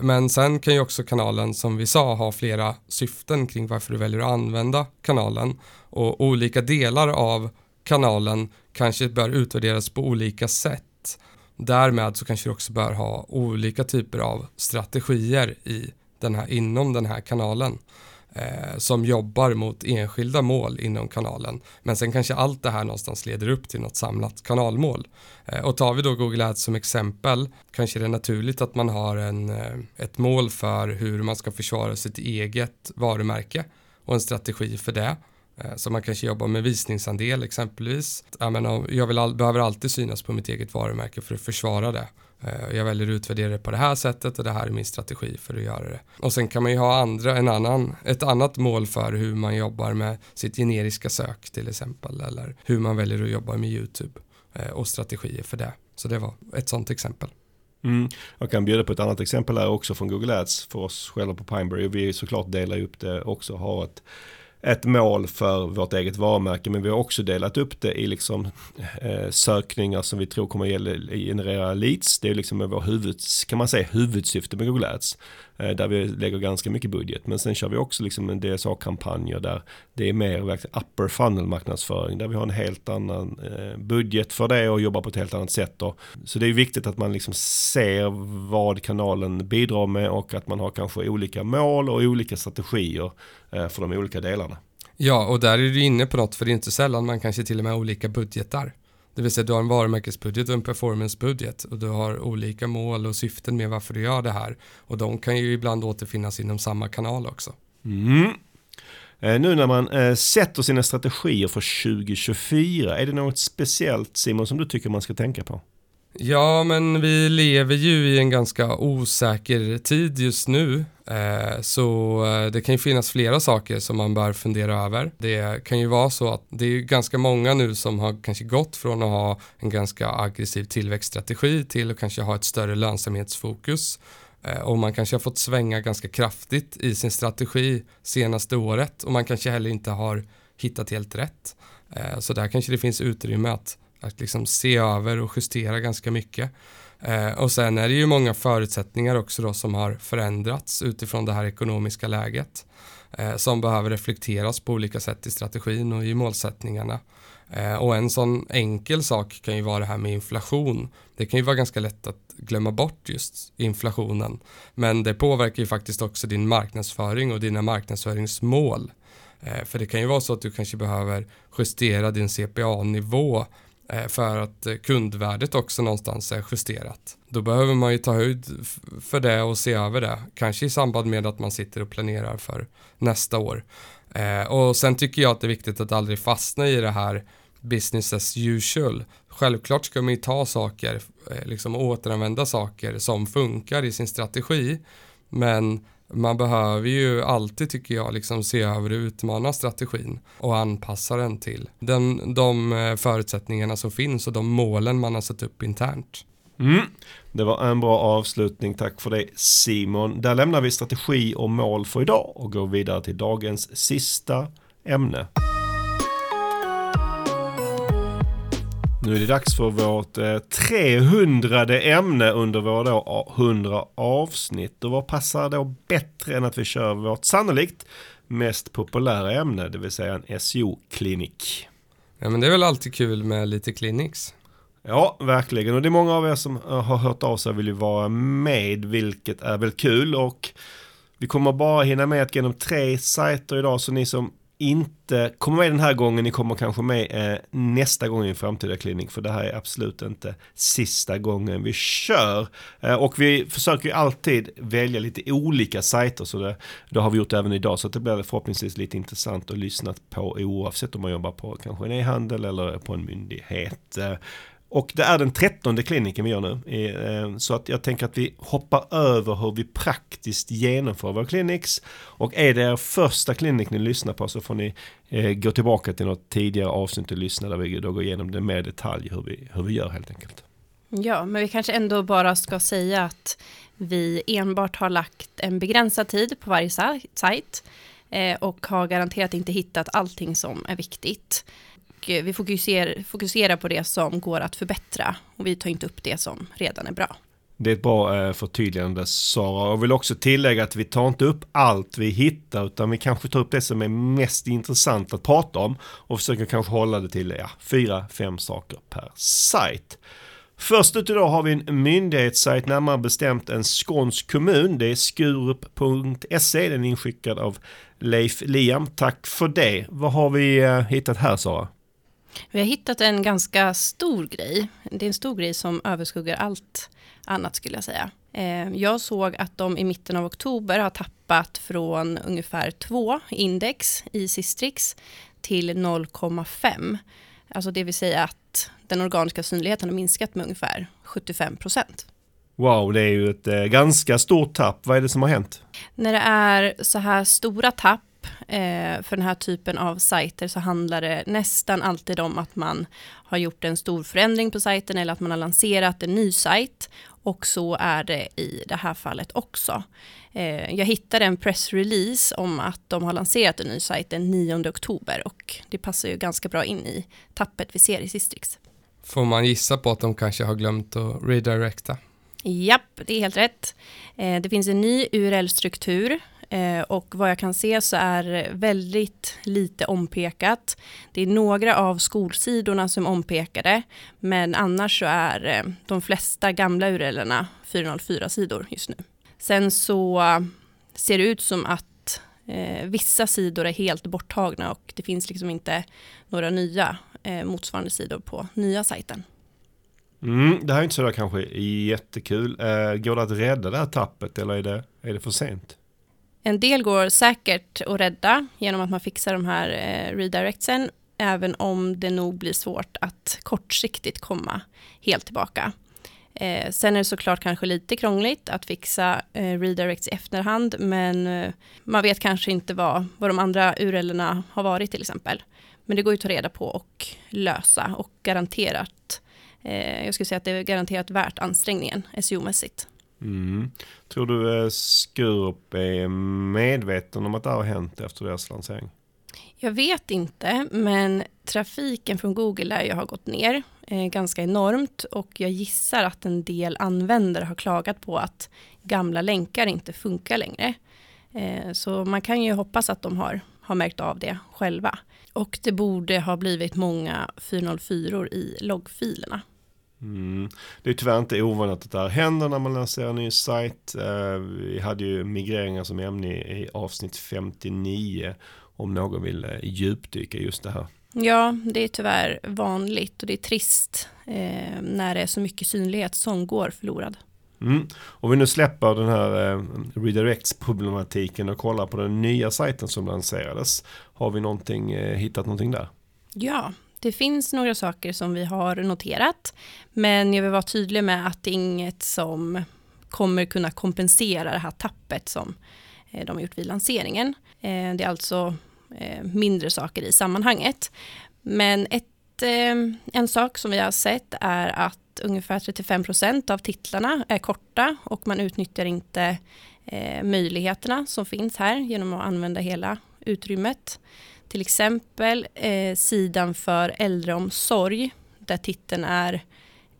Men sen kan ju också kanalen som vi sa ha flera syften kring varför du väljer att använda kanalen och olika delar av kanalen kanske bör utvärderas på olika sätt. Därmed så kanske du också bör ha olika typer av strategier i den här, inom den här kanalen eh, som jobbar mot enskilda mål inom kanalen. Men sen kanske allt det här någonstans leder upp till något samlat kanalmål. Eh, och tar vi då Google Ads som exempel kanske det är naturligt att man har en, eh, ett mål för hur man ska försvara sitt eget varumärke och en strategi för det. Eh, så man kanske jobbar med visningsandel exempelvis. Jag, menar, jag vill all, behöver alltid synas på mitt eget varumärke för att försvara det. Eh, jag väljer att utvärdera det på det här sättet och det här är min strategi för att göra det. Och sen kan man ju ha andra, en annan, ett annat mål för hur man jobbar med sitt generiska sök till exempel eller hur man väljer att jobba med YouTube eh, och strategier för det. Så det var ett sånt exempel. Mm. Jag kan bjuda på ett annat exempel här också från Google Ads för oss själva på Pineberry. Vi såklart delar upp det också, har ett ett mål för vårt eget varumärke men vi har också delat upp det i liksom eh, sökningar som vi tror kommer att generera leads. Det är liksom vår huvud, kan man säga huvudsyfte med Google Ads. Eh, där vi lägger ganska mycket budget. Men sen kör vi också liksom en DSA-kampanjer där det är mer upper funnel marknadsföring. Där vi har en helt annan eh, budget för det och jobbar på ett helt annat sätt. Då. Så det är viktigt att man liksom ser vad kanalen bidrar med och att man har kanske olika mål och olika strategier för de olika delarna. Ja, och där är du inne på något, för det är inte sällan man kanske till och med har olika budgetar. Det vill säga du har en varumärkesbudget och en performancebudget och du har olika mål och syften med varför du gör det här. Och de kan ju ibland återfinnas inom samma kanal också. Mm. Eh, nu när man eh, sätter sina strategier för 2024, är det något speciellt Simon som du tycker man ska tänka på? Ja, men vi lever ju i en ganska osäker tid just nu Eh, Eh, så eh, det kan ju finnas flera saker som man bör fundera över. Det kan ju vara så att det är ganska många nu som har kanske gått från att ha en ganska aggressiv tillväxtstrategi till att kanske ha ett större lönsamhetsfokus. Eh, och man kanske har fått svänga ganska kraftigt i sin strategi senaste året och man kanske heller inte har hittat helt rätt. Så där kanske det finns utrymme att, att liksom se över och justera ganska mycket. Eh, och sen är det ju många förutsättningar också då som har förändrats utifrån det här ekonomiska läget eh, som behöver reflekteras på olika sätt i strategin och i målsättningarna. Eh, och en sån enkel sak kan ju vara det här med inflation. Det kan ju vara ganska lätt att glömma bort just inflationen. Men det påverkar ju faktiskt också din marknadsföring och dina marknadsföringsmål. Eh, för det kan ju vara så att du kanske behöver justera din CPA-nivå Eh, för att eh, kundvärdet också någonstans är justerat. Då behöver man ju ta höjd för det och se över det, kanske i samband med att man sitter och planerar för nästa år. Eh, och sen tycker jag att det är viktigt att aldrig fastna i det här business as usual. Självklart ska man ju ta saker, liksom återanvända saker som funkar i sin strategi, men man behöver ju alltid tycker jag liksom se över och utmana strategin och anpassa den till den, de eh, förutsättningarna som finns och de målen man har satt upp internt. Mm. Det var en bra avslutning, tack för det Simon. Där lämnar vi strategi och mål för idag och går vidare till dagens sista ämne. Nu är det dags för vårt eh, 300 ämne under våra då 100 avsnitt. Och vad passar då bättre än att vi kör vårt sannolikt mest populära ämne, det vill säga en SEO-klinik. Ja men det är väl alltid kul med lite clinics. Ja, verkligen. Och det är många av er som eh, har hört av sig och vill ju vara med, vilket är väl kul. Och vi kommer bara hinna med att gå igenom tre sajter idag, så ni som inte kommer med den här gången, ni kommer kanske med eh, nästa gång i en framtida klinik, för det här är absolut inte sista gången vi kör. Eh, och vi försöker ju alltid välja lite olika sajter, så det, det har vi gjort även idag, så det blir förhoppningsvis lite intressant att lyssna på oavsett om man jobbar på kanske en e-handel eller på en myndighet. Eh, och det är den trettonde kliniken vi gör nu. Eh, så att jag tänker att vi hoppar över hur vi praktiskt genomför våra clinics. Och är det er första klinik ni lyssnar på så får ni eh, gå tillbaka till något tidigare avsnitt och lyssna där vi då går igenom det mer detalj hur vi, hur vi gör helt enkelt. Ja, men vi kanske ändå bara ska säga att vi enbart har lagt en begränsad tid på varje sajt eh, och har garanterat inte hittat allting som är viktigt. Eh, vi fokuserar, fokuserar på det som går att förbättra och vi tar inte upp det som redan är bra. Det är ett bra eh, förtydligande Sara. Och vill också tillägga att vi tar inte upp allt vi hittar utan vi kanske tar upp det som är mest intressant att prata om och försöker kanske hålla det till ja, fyra, fem saker per sajt. Först ut idag har vi en myndighetssajt, närmare bestämt en skånsk kommun. Det är skurup.se, den är inskickad av Leif Liam. Tack för det. Vad har vi eh, hittat här Sara? Vi har hittat en ganska stor grej. Det är en stor grej som överskuggar allt annat skulle jag säga. Eh, jag såg att de i mitten av oktober har tappat från ungefär 2 index i Sistrix till 0,5. Alltså det vill säga att den organiska synligheten har minskat med ungefär 75 procent. Wow, det är ju ett eh, ganska stort tapp. Vad är det som har hänt? När det är så här stora tapp eh, för den här typen av sajter så handlar det nästan alltid om att man har gjort en stor förändring på sajten eller att man har lanserat en ny sajt och så är det i det här fallet också. Eh, jag hittade en pressrelease om att de har lanserat en ny sajt den 9 oktober och det passar ju ganska bra in i tappet vi ser i Sistrix. Får man gissa på att de kanske har glömt att redirecta? Japp, det är helt rätt. Eh, det finns en ny URL-struktur Eh, och vad jag kan se så är väldigt lite ompekat. Det är några av skolsidorna som ompekade, men annars så är eh, de flesta gamla urellerna 404-sidor just nu. Sen så ser det ut som att eh, vissa sidor är helt borttagna och det finns liksom inte några nya eh, motsvarande sidor på nya sajten. Mm, det här är inte sådär kanske jättekul. Eh, går det att rädda det här tappet eller är det, är det för sent? En del går säkert att rädda genom att man fixar de här eh, redirectsen, även om det nog blir svårt att kortsiktigt komma helt tillbaka. Eh, sen är det såklart kanske lite krångligt att fixa eh, redirects i efterhand, men eh, man vet kanske inte vad, vad de andra URLerna har varit till exempel. Men det går ju att ta reda på och lösa och garanterat, eh, jag skulle säga att det är garanterat värt ansträngningen SEO-mässigt. Mm. Tror du eh, Skurup är medveten om att det har hänt efter deras lansering? Jag vet inte, men trafiken från Google lär ju ha gått ner eh, ganska enormt och jag gissar att en del användare har klagat på att gamla länkar inte funkar längre. Eh, så man kan ju hoppas att de har, har märkt av det själva. Och det borde ha blivit många 404 i loggfilerna. Mm. Det är tyvärr inte ovanligt att det här händer när man lanserar en ny sajt. Eh, vi hade ju migreringar som ämne i avsnitt 59 om någon vill eh, djupdyka just det här. Ja, det är tyvärr vanligt och det är trist eh, när det är så mycket synlighet som går förlorad. Mm. Om vi nu släpper den här eh, redirects-problematiken och kollar på den nya sajten som lanserades. Har vi någonting, eh, hittat någonting där? Ja, det finns några saker som vi har noterat, men jag vill vara tydlig med att det är inget som kommer kunna kompensera det här tappet som eh, de har gjort vid lanseringen. Eh, det är alltså eh, mindre saker i sammanhanget. Men ett, en sak som vi har sett är att ungefär 35% av titlarna är korta och man utnyttjar inte möjligheterna som finns här genom att använda hela utrymmet. Till exempel eh, sidan för äldreomsorg där titeln är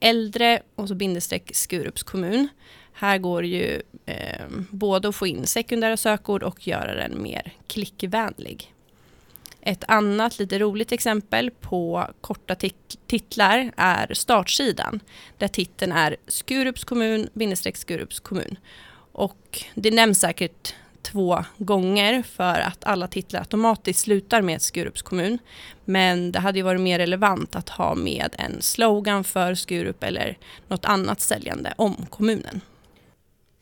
äldre och så bindestreck Skurups kommun. Här går ju eh, både att få in sekundära sökord och göra den mer klickvänlig. Ett annat lite roligt exempel på korta titlar är startsidan där titeln är Skurups kommun bindestreck Skurups kommun. Och det nämns säkert två gånger för att alla titlar automatiskt slutar med Skurups kommun. Men det hade ju varit mer relevant att ha med en slogan för Skurup eller något annat säljande om kommunen.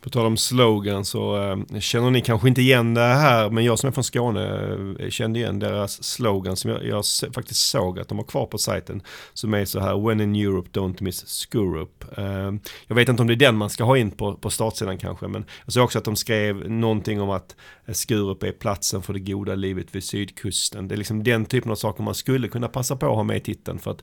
På tal om slogan så äh, känner ni kanske inte igen det här men jag som är från Skåne äh, kände igen deras slogan som jag, jag faktiskt såg att de har kvar på sajten. Som är så här When in Europe don't miss Skurup. Äh, ehm, jag vet inte om det är den man ska ha in på, på startsidan kanske men jag såg också att de skrev någonting om att eh, Skurup är platsen för det goda livet vid sydkusten. Det är liksom den typen av saker man skulle kunna passa på att ha med i titeln för att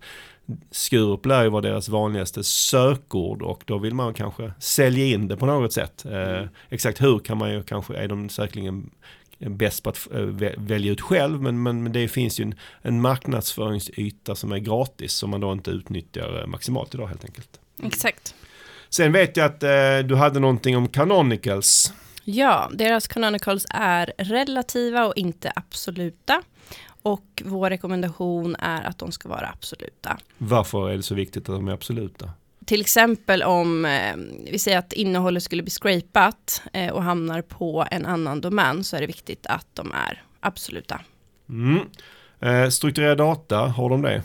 Skurup lär ju vara deras vanligaste sökord och då vill man kanske sälja in det på något sätt. Eh, exakt hur kan man ju kanske, är de säkerligen bäst på att eh, välja ut själv men, men det finns ju en, en marknadsföringsyta som är gratis som man då inte utnyttjar eh, maximalt idag helt enkelt. Exakt. Sen vet jag att eh, du hade någonting om Canonicals. Ja, deras Canonicals är relativa och inte absoluta. Och vår rekommendation är att de ska vara absoluta. Varför är det så viktigt att de är absoluta? Till exempel om eh, vi säger att innehållet skulle bli scrapat eh, och hamnar på en annan domän så är det viktigt att de är absoluta. Mm. Eh, strukturerad data, har de det?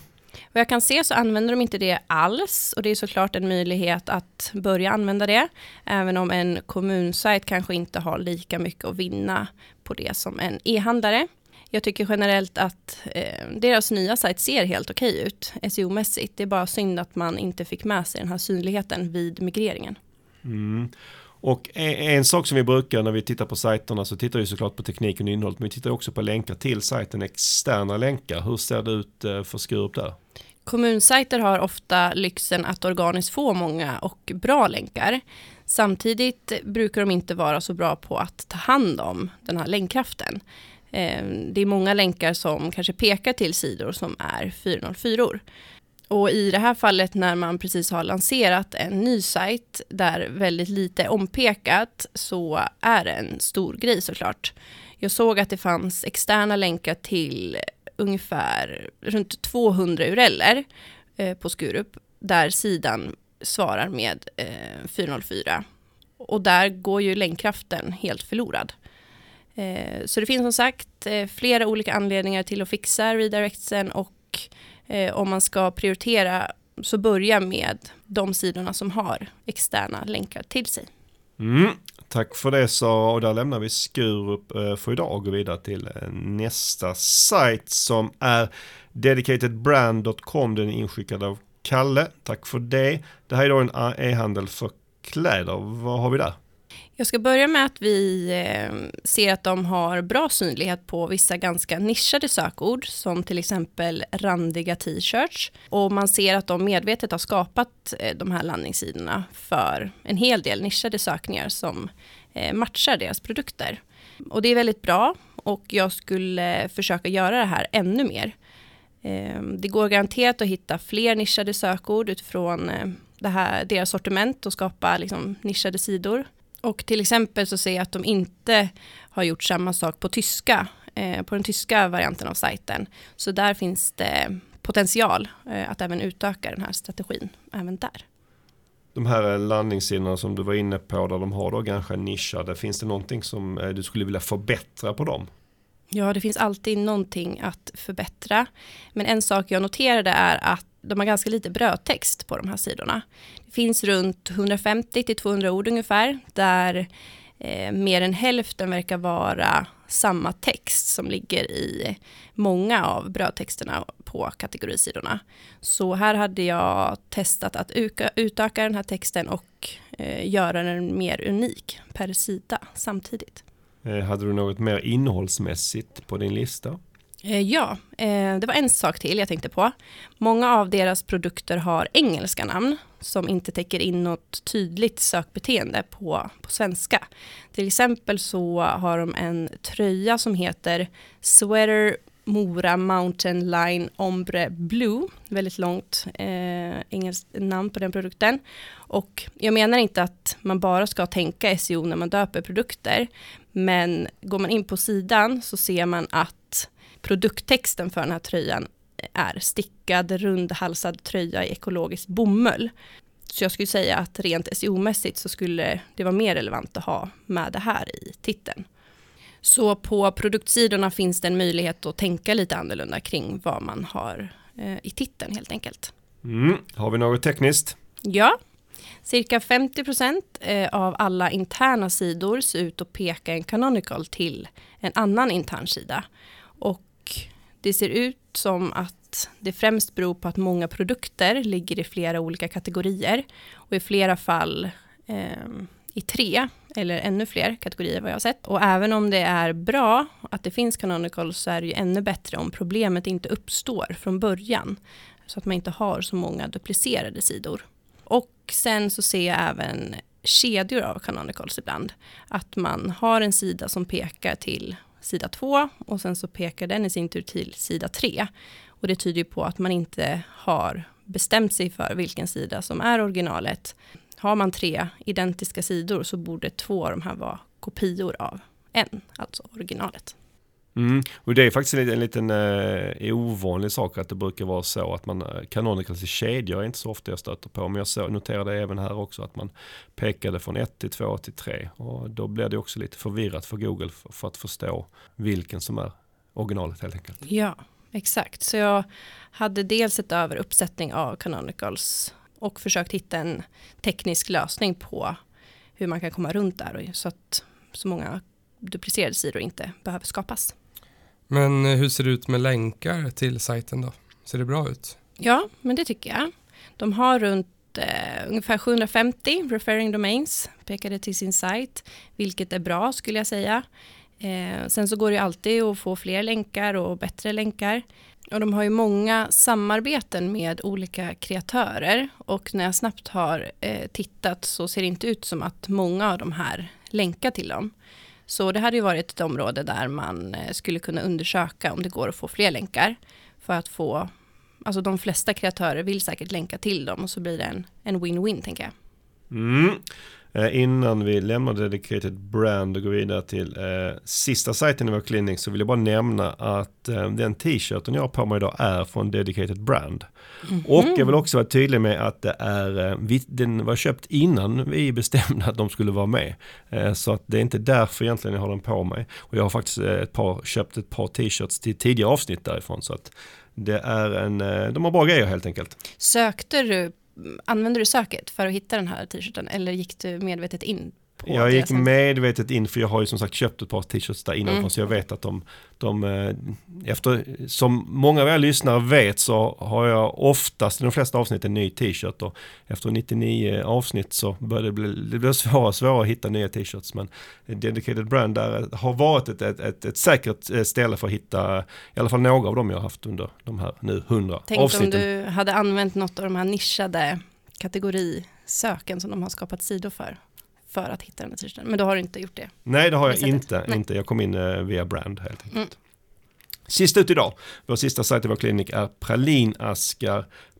Vad jag kan se så använder de inte det alls och det är såklart en möjlighet att börja använda det. Även om en kommunsajt kanske inte har lika mycket att vinna på det som en e-handlare. Jag tycker generellt att eh, deras nya sajt ser helt okej okay ut SEO-mässigt. Det är bara synd att man inte fick med sig den här synligheten vid migreringen. Mm. Och en sak som vi brukar när vi tittar på sajterna så tittar vi såklart på tekniken och innehållet men vi tittar också på länkar till sajten, externa länkar. Hur ser det ut eh, för Skurup där? Kommunsajter har ofta lyxen att organiskt få många och bra länkar. Samtidigt brukar de inte vara så bra på att ta hand om den här länkkraften. Ehm, det är många länkar som kanske pekar till sidor som är 404. Och i det här fallet när man precis har lanserat en ny sajt där väldigt lite är ompekat så är det en stor grej såklart. Jag såg att det fanns externa länkar till ungefär runt 200 ureller eh, på Skurup där sidan svarar med eh, 404. Och där går ju länkkraften helt förlorad. Eh, så det finns som sagt eh, flera olika anledningar till att fixa redirectsen och eh, om man ska prioritera så börja med de sidorna som har externa länkar till sig. Mm, tack för det Sara och där lämnar vi Skurup för idag och går vidare till nästa sajt som är dedicatedbrand.com. Den är inskickad av Kalle, tack för det. Det här är då en e-handel för kläder. Vad har vi där? Jag ska börja med att vi eh, ser att de har bra synlighet på vissa ganska nischade sökord som till exempel randiga t-shirts och man ser att de medvetet har skapat eh, de här landningssidorna för en hel del nischade sökningar som eh, matchar deras produkter. Och det är väldigt bra och jag skulle försöka göra det här ännu mer. Ehm, det går garanterat att hitta fler nischade sökord utifrån det här, deras sortiment och skapa liksom nischade sidor. Och till exempel så ser jag att de inte har gjort samma sak på tyska, eh, på den tyska varianten av sajten. Så där finns det potential eh, att även utöka den här strategin även där. De här landningssidorna som du var inne på där de har då kanske nischade, finns det någonting som eh, du skulle vilja förbättra på dem? Ja, det finns alltid någonting att förbättra. Men en sak jag noterade är att de har ganska lite brödtext på de här sidorna. Det finns runt 150 till 200 ord ungefär, där eh, mer än hälften verkar vara samma text som ligger i många av brödtexterna på kategorisidorna. Så här hade jag testat att utöka den här texten och eh, göra den mer unik per sida samtidigt. Eh, hade du något mer innehållsmässigt på din lista? Eh, ja, eh, det var en sak till jag tänkte på. Många av deras produkter har engelska namn som inte täcker in något tydligt sökbeteende på, på svenska. Till exempel så har de en tröja som heter Sweater Mora Mountain Line Ombre Blue. Väldigt långt eh, engelskt namn på den produkten. Och jag menar inte att man bara ska tänka SEO när man döper produkter. Men går man in på sidan så ser man att produkttexten för den här tröjan är stickad rundhalsad tröja i ekologisk bomull. Så jag skulle säga att rent SEO-mässigt så skulle det vara mer relevant att ha med det här i titeln. Så på produktsidorna finns det en möjlighet att tänka lite annorlunda kring vad man har eh, i titeln helt enkelt. Mm. Har vi något tekniskt? Ja, cirka 50 eh, av alla interna sidor ser ut att peka en canonical till en annan intern sida. Och det ser ut som att det främst beror på att många produkter ligger i flera olika kategorier och i flera fall eh, i tre eller ännu fler kategorier vad jag har sett. Och även om det är bra att det finns canonical så är det ju ännu bättre om problemet inte uppstår från början. Så att man inte har så många duplicerade sidor. Och sen så ser jag även kedjor av canonicals ibland. Att man har en sida som pekar till sida 2 och sen så pekar den i sin tur till sida 3. Och det tyder ju på att man inte har bestämt sig för vilken sida som är originalet. Har man tre identiska sidor så borde två av de här vara kopior av en, alltså originalet. Mm. Och det är faktiskt en, en liten eh, ovanlig sak att det brukar vara så att man eh, canonicals i kedjor är inte så ofta jag stöter på. Men jag så, noterade även här också att man pekade från 1 till 2 till 3. Och då blir det också lite förvirrat för Google för, för att förstå vilken som är originalet helt enkelt. Ja, exakt. Så jag hade dels ett över uppsättning av canonicals och försökt hitta en teknisk lösning på hur man kan komma runt där så att så många duplicerade sidor inte behöver skapas. Men eh, hur ser det ut med länkar till sajten då? Ser det bra ut? Ja, men det tycker jag. De har runt eh, ungefär 750 referring domains pekade till sin sajt, vilket är bra skulle jag säga. Eh, sen så går det alltid att få fler länkar och bättre länkar. Och de har ju många samarbeten med olika kreatörer och när jag snabbt har eh, tittat så ser det inte ut som att många av de här länkar till dem. Så det hade ju varit ett område där man eh, skulle kunna undersöka om det går att få fler länkar för att få, alltså de flesta kreatörer vill säkert länka till dem och så blir det en win-win tänker jag. Mm. Eh, innan vi lämnar Dedicated Brand och går vidare till eh, sista sajten i vår klinik så vill jag bara nämna att eh, den t-shirten jag har på mig idag är från Dedicated Brand. Mm -hmm. Och jag vill också vara tydlig med att det är, eh, vi, den var köpt innan vi bestämde att de skulle vara med. Eh, så att det är inte därför egentligen jag har den på mig. Och jag har faktiskt ett par, köpt ett par t-shirts till tidigare avsnitt därifrån. Så att det är en, de har bra grejer helt enkelt. Sökte du använde du söket för att hitta den här t-shirten eller gick du medvetet in jag gick medvetet in för jag har ju som sagt köpt ett par t-shirts där innan Mm. så jag vet att de, de eh, efter, som många av er lyssnare vet så har jag oftast i de flesta avsnitt en ny t-shirt och efter 99 avsnitt så börjar det bli, det blir svårare och svårare att hitta nya t-shirts men Dedicated Brand där har varit ett, ett, ett, ett säkert eh, ställe för att hitta i alla fall några av dem jag har haft under de här nu 100 Tänk om avsnitten. du hade använt något av de här nischade kategorisöken som de har skapat sidor för. För att hitta den här t-shirten. Men då har du inte gjort det. Nej, det har jag sättet. inte, Nej. inte. Jag kom in eh, via brand helt enkelt. Mm. Sist ut idag, vår sista sajt i vår klinik är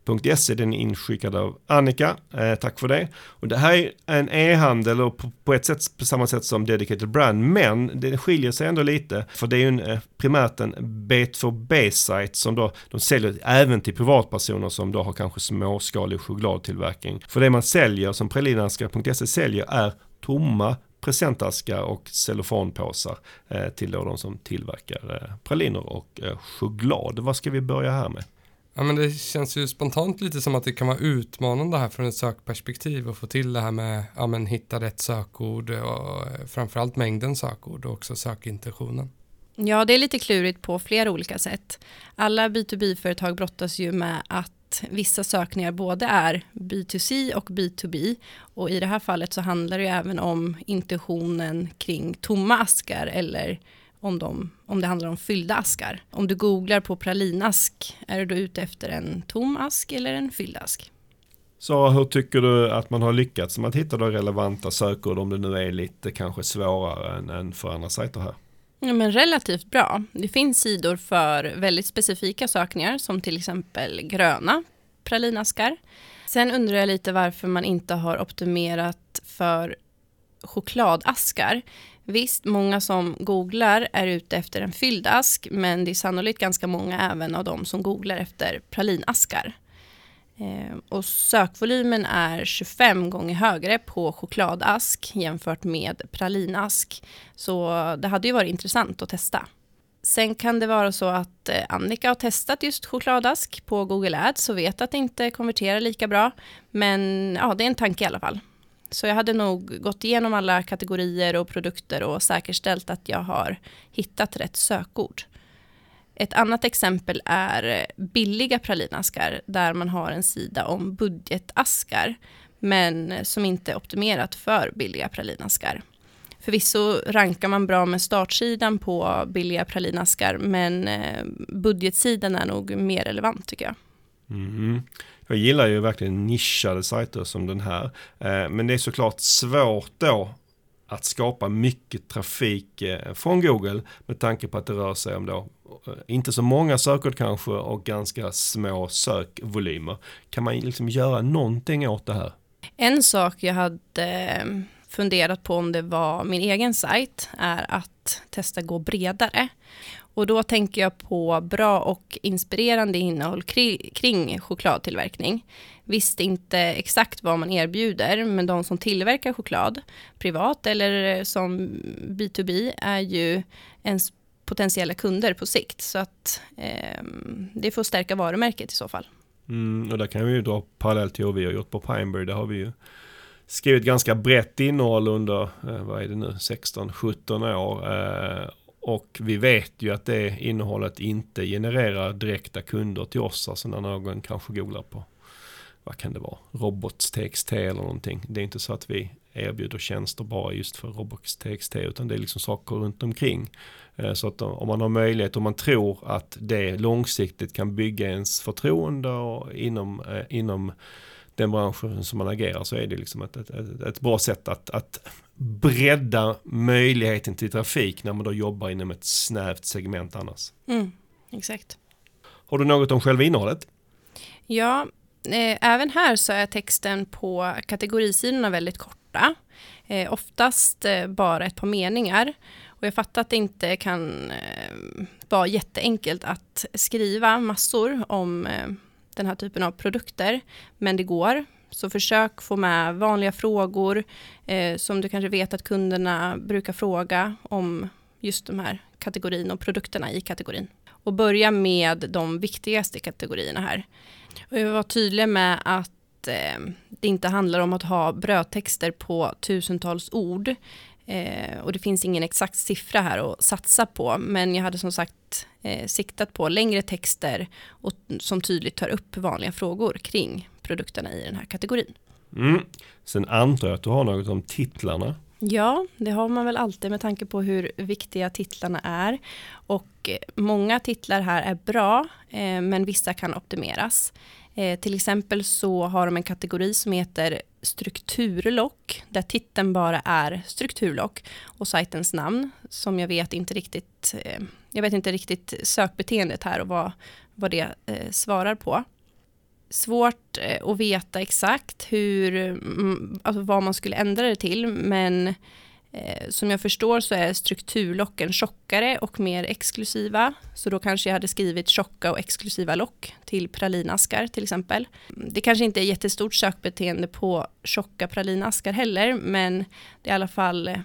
pralinaskar.se. Den är inskickad av Annika. Eh, tack för det. Och det här är en e-handel och på, på ett sätt på samma sätt som Dedicated Brand, men det skiljer sig ändå lite. För det är ju en, eh, primärt en B2B-sajt som då de säljer även till privatpersoner som då har kanske småskalig chokladtillverkning. För det man säljer som pralinaskar.se säljer är tomma presentaskar och cellofanpåsar eh, till då de som tillverkar eh, praliner och eh, choklad. Vad ska vi börja här med? Ja men det känns ju spontant lite som att det kan vara utmanande här från ett sökperspektiv att få till det här med ja men hitta rätt sökord och framförallt mängden sökord och också sökintentionen. Ja, det är lite klurigt på flera olika sätt. Alla B2B-företag brottas ju med att vissa sökningar både är B2C och B2B. Och i det här fallet så handlar det ju även om intentionen kring tomma askar eller om, de, om det handlar om fyllda askar. Om du googlar på pralinask, är du då ute efter en tom ask eller en fylld ask? Så hur tycker du att man har lyckats med att hitta då relevanta sökord om det nu är lite kanske svårare än, än för andra sajter här? Ja, men relativt bra. Det finns sidor för väldigt specifika sökningar som till exempel gröna pralinaskar. Sen undrar jag lite varför man inte har optimerat för chokladaskar. Visst, många som googlar är ute efter en fylld ask, men det är sannolikt ganska många även av de som googlar efter pralinaskar. Eh, och sökvolymen är 25 gånger högre på chokladask jämfört med pralinask. Så det hade ju varit intressant att testa. Sen kan det vara så att eh, Annika har testat just chokladask på Google Ads och vet att det inte konverterar lika bra. Men ja, det är en tanke i alla fall. Så jag hade nog gått igenom alla kategorier och produkter och säkerställt att jag har hittat rätt sökord. Ett annat exempel är billiga pralinaskar där man har en sida om budgetaskar men som inte är optimerat för billiga pralinaskar. Förvisso rankar man bra med startsidan på billiga pralinaskar men eh, budgetsidan är nog mer relevant tycker jag. Mm. Jag gillar ju verkligen nischade sajter som den här. Eh, men det är såklart svårt då att skapa mycket trafik eh, från Google med tanke på att det rör sig om då eh, inte så många sökord kanske och ganska små sökvolymer. Kan man liksom göra någonting åt det här? En sak jag hade funderat på om det var min egen sajt är att testa gå bredare. Och då tänker jag på bra och inspirerande innehåll kring chokladtillverkning. Visst inte exakt vad man erbjuder, men de som tillverkar choklad, privat eller eh, som B2B, är ju ens potentiella kunder på sikt. Så att eh, det får stärka varumärket i så fall. Mm, och där kan vi ju dra parallellt till hur vi har gjort på Pineberry. Där har vi ju skrivit ganska brett innehåll under, eh, vad är det nu, 16-17 år. Eh, och vi vet ju att det innehållet inte genererar direkta kunder till oss. Alltså när någon kanske googlar på, vad kan det vara, robots.txt eller någonting. Det är inte så att vi erbjuder tjänster bara just för robots.txt utan det är liksom saker runt omkring. Eh, så att om man har möjlighet, om man tror att det långsiktigt kan bygga ens förtroende och inom, eh, inom den branschen som man agerar så är det liksom ett, ett, ett, ett bra sätt att, att bredda möjligheten till trafik när man då jobbar inom ett snävt segment annars. Mm, exakt. Har du något om själva innehållet? Ja, eh, även här så är texten på kategorisidorna väldigt korta. Eh, oftast eh, bara ett par meningar. Och jag fattar att det inte kan eh, vara jätteenkelt att skriva massor om eh, den här typen av produkter. Men det går. Så försök få med vanliga frågor eh, som du kanske vet att kunderna brukar fråga om just de här kategorin och produkterna i kategorin. Och börja med de viktigaste kategorierna här. Och jag var tydlig med att eh, det inte handlar om att ha brödtexter på tusentals ord. Eh, och det finns ingen exakt siffra här att satsa på, men jag hade som sagt eh, siktat på längre texter och, som tydligt tar upp vanliga frågor kring produkterna i den här kategorin. Mm. Sen antar jag att du har något om titlarna. Ja, det har man väl alltid med tanke på hur viktiga titlarna är. Och eh, många titlar här är bra, eh, men vissa kan optimeras. Eh, till exempel så har de en kategori som heter strukturlock, där titeln bara är strukturlock och sajtens namn, som jag vet inte riktigt, eh, jag vet inte riktigt sökbeteendet här och vad, vad det eh, svarar på. Svårt eh, att veta exakt hur, mm, alltså vad man skulle ändra det till, men eh, som jag förstår så är strukturlocken tjockare och mer exklusiva. Så då kanske jag hade skrivit tjocka och exklusiva lock till pralinaskar till exempel. Det kanske inte är jättestort sökbeteende på tjocka pralinaskar heller, men det är i alla fall eh,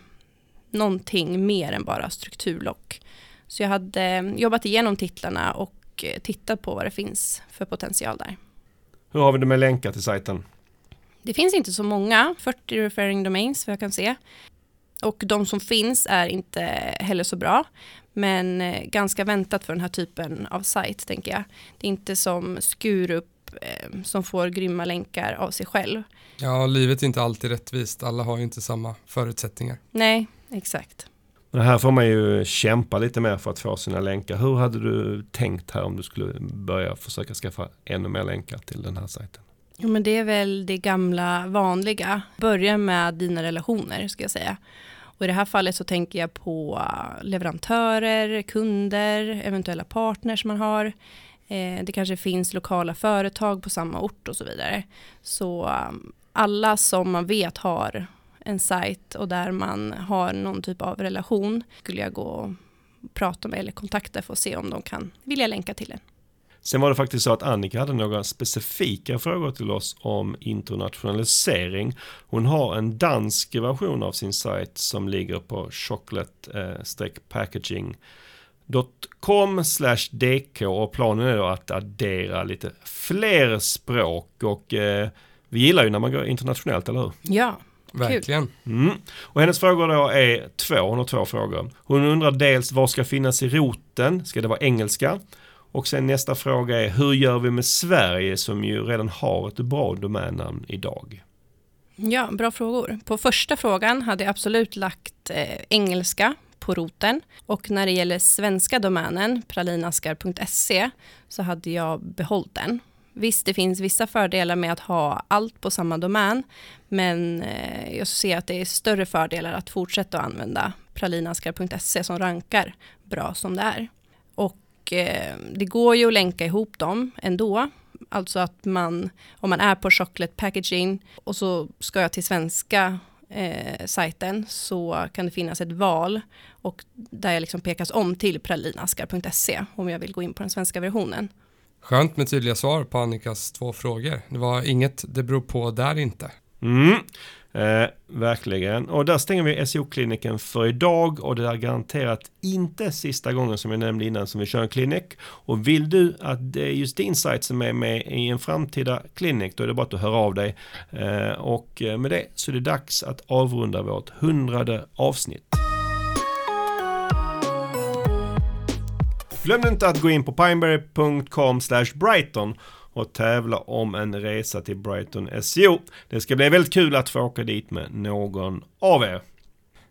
någonting mer än bara strukturlock. Så jag hade jobbat igenom titlarna och tittat på vad det finns för potential där. Hur har vi det med länkar till sajten? Det finns inte så många, 40 referring domains vad jag kan se. Och de som finns är inte heller så bra. Men eh, ganska väntat för den här typen av sajt, tänker jag. Det är inte som Skurup eh, som får grymma länkar av sig själv. Ja, livet är inte alltid rättvist. Alla har ju inte samma förutsättningar. Nej, exakt. Det här får man ju kämpa lite mer för att få sina länkar. Hur hade du tänkt här om du skulle börja försöka skaffa ännu mer länkar till den här sajten? Jo, men det är väl det gamla vanliga. Börja med dina relationer, ska jag säga. Och i det här fallet så tänker jag på eh, leverantörer, kunder, eventuella partners man har. Eh, det kanske finns lokala företag på samma ort och så vidare. Så eh, alla som man vet har en sajt och där man har någon typ av relation skulle jag gå och prata med eller kontakta för att se om de kan vilja länka till den. Sen var det faktiskt så att Annika hade några specifika frågor till oss om internationalisering. Hon har en dansk version av sin sajt som ligger på chocolate-packaging.com dk och planen är då att addera lite fler språk och eh, vi gillar ju när man går internationellt, eller hur? Ja, Verkligen. Mm. Och hennes frågor då är två, hon har två frågor. Hon undrar dels vad ska finnas i roten? Ska det vara engelska? Och sen nästa fråga är hur gör vi med Sverige som ju redan har ett bra domännamn idag? Ja, bra frågor. På första frågan hade jag absolut lagt eh, engelska på roten och när det gäller svenska domänen pralinaskar.se så hade jag behållit den. Visst, det finns vissa fördelar med att ha allt på samma domän, men eh, jag ser att det är större fördelar att fortsätta att använda pralinaskar.se som rankar bra som det är. Och eh, det går ju att länka ihop dem ändå. Alltså att man, om man är på chocolate packaging och så ska jag till svenska eh, sajten så kan det finnas ett val och där jag liksom pekas om till pralinaskar.se om jag vill gå in på den svenska versionen. Skönt med tydliga svar på Annikas två frågor. Det var inget det beror på där inte. Mm. Eh, verkligen. Och där stänger vi SEO-kliniken för idag och det är garanterat inte sista gången som jag nämnde innan som vi kör en klinik. Och vill du att det är just din sajt som är med i en framtida klinik då är det bara att höra av dig. Eh, och med det så är det dags att avrunda vårt hundrade avsnitt. Glöm inte att gå in på pineberry.com brighton och tävla om en resa till Brighton SEO. Det ska bli väldigt kul att få åka dit med någon av er.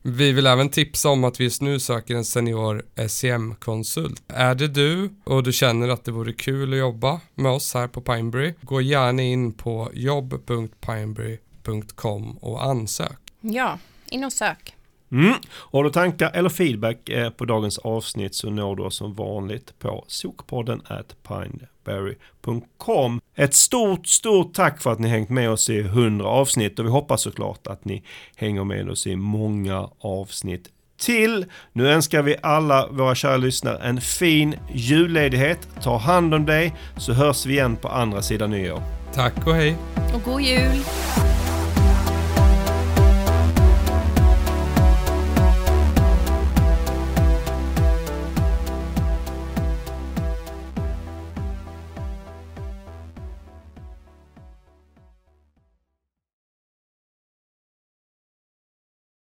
Vi vill även tipsa om att vi just nu söker en senior SEM-konsult. Är det du och du känner att det vore kul att jobba med oss här på Pineberry, gå gärna in på jobb.pineberry.com och ansök. Ja, in och sök. Mm. Har du tankar eller feedback eh, på dagens avsnitt så når du oss som vanligt på sokpodden at pineberry.com. Ett stort, stort tack för att ni hängt med oss i 100 avsnitt och vi hoppas såklart att ni hänger med oss i många avsnitt till. Nu önskar vi alla våra kära lyssnare en fin julledighet. Ta hand om dig så hörs vi igen på andra sidan nyår. Tack och hej. Och god jul.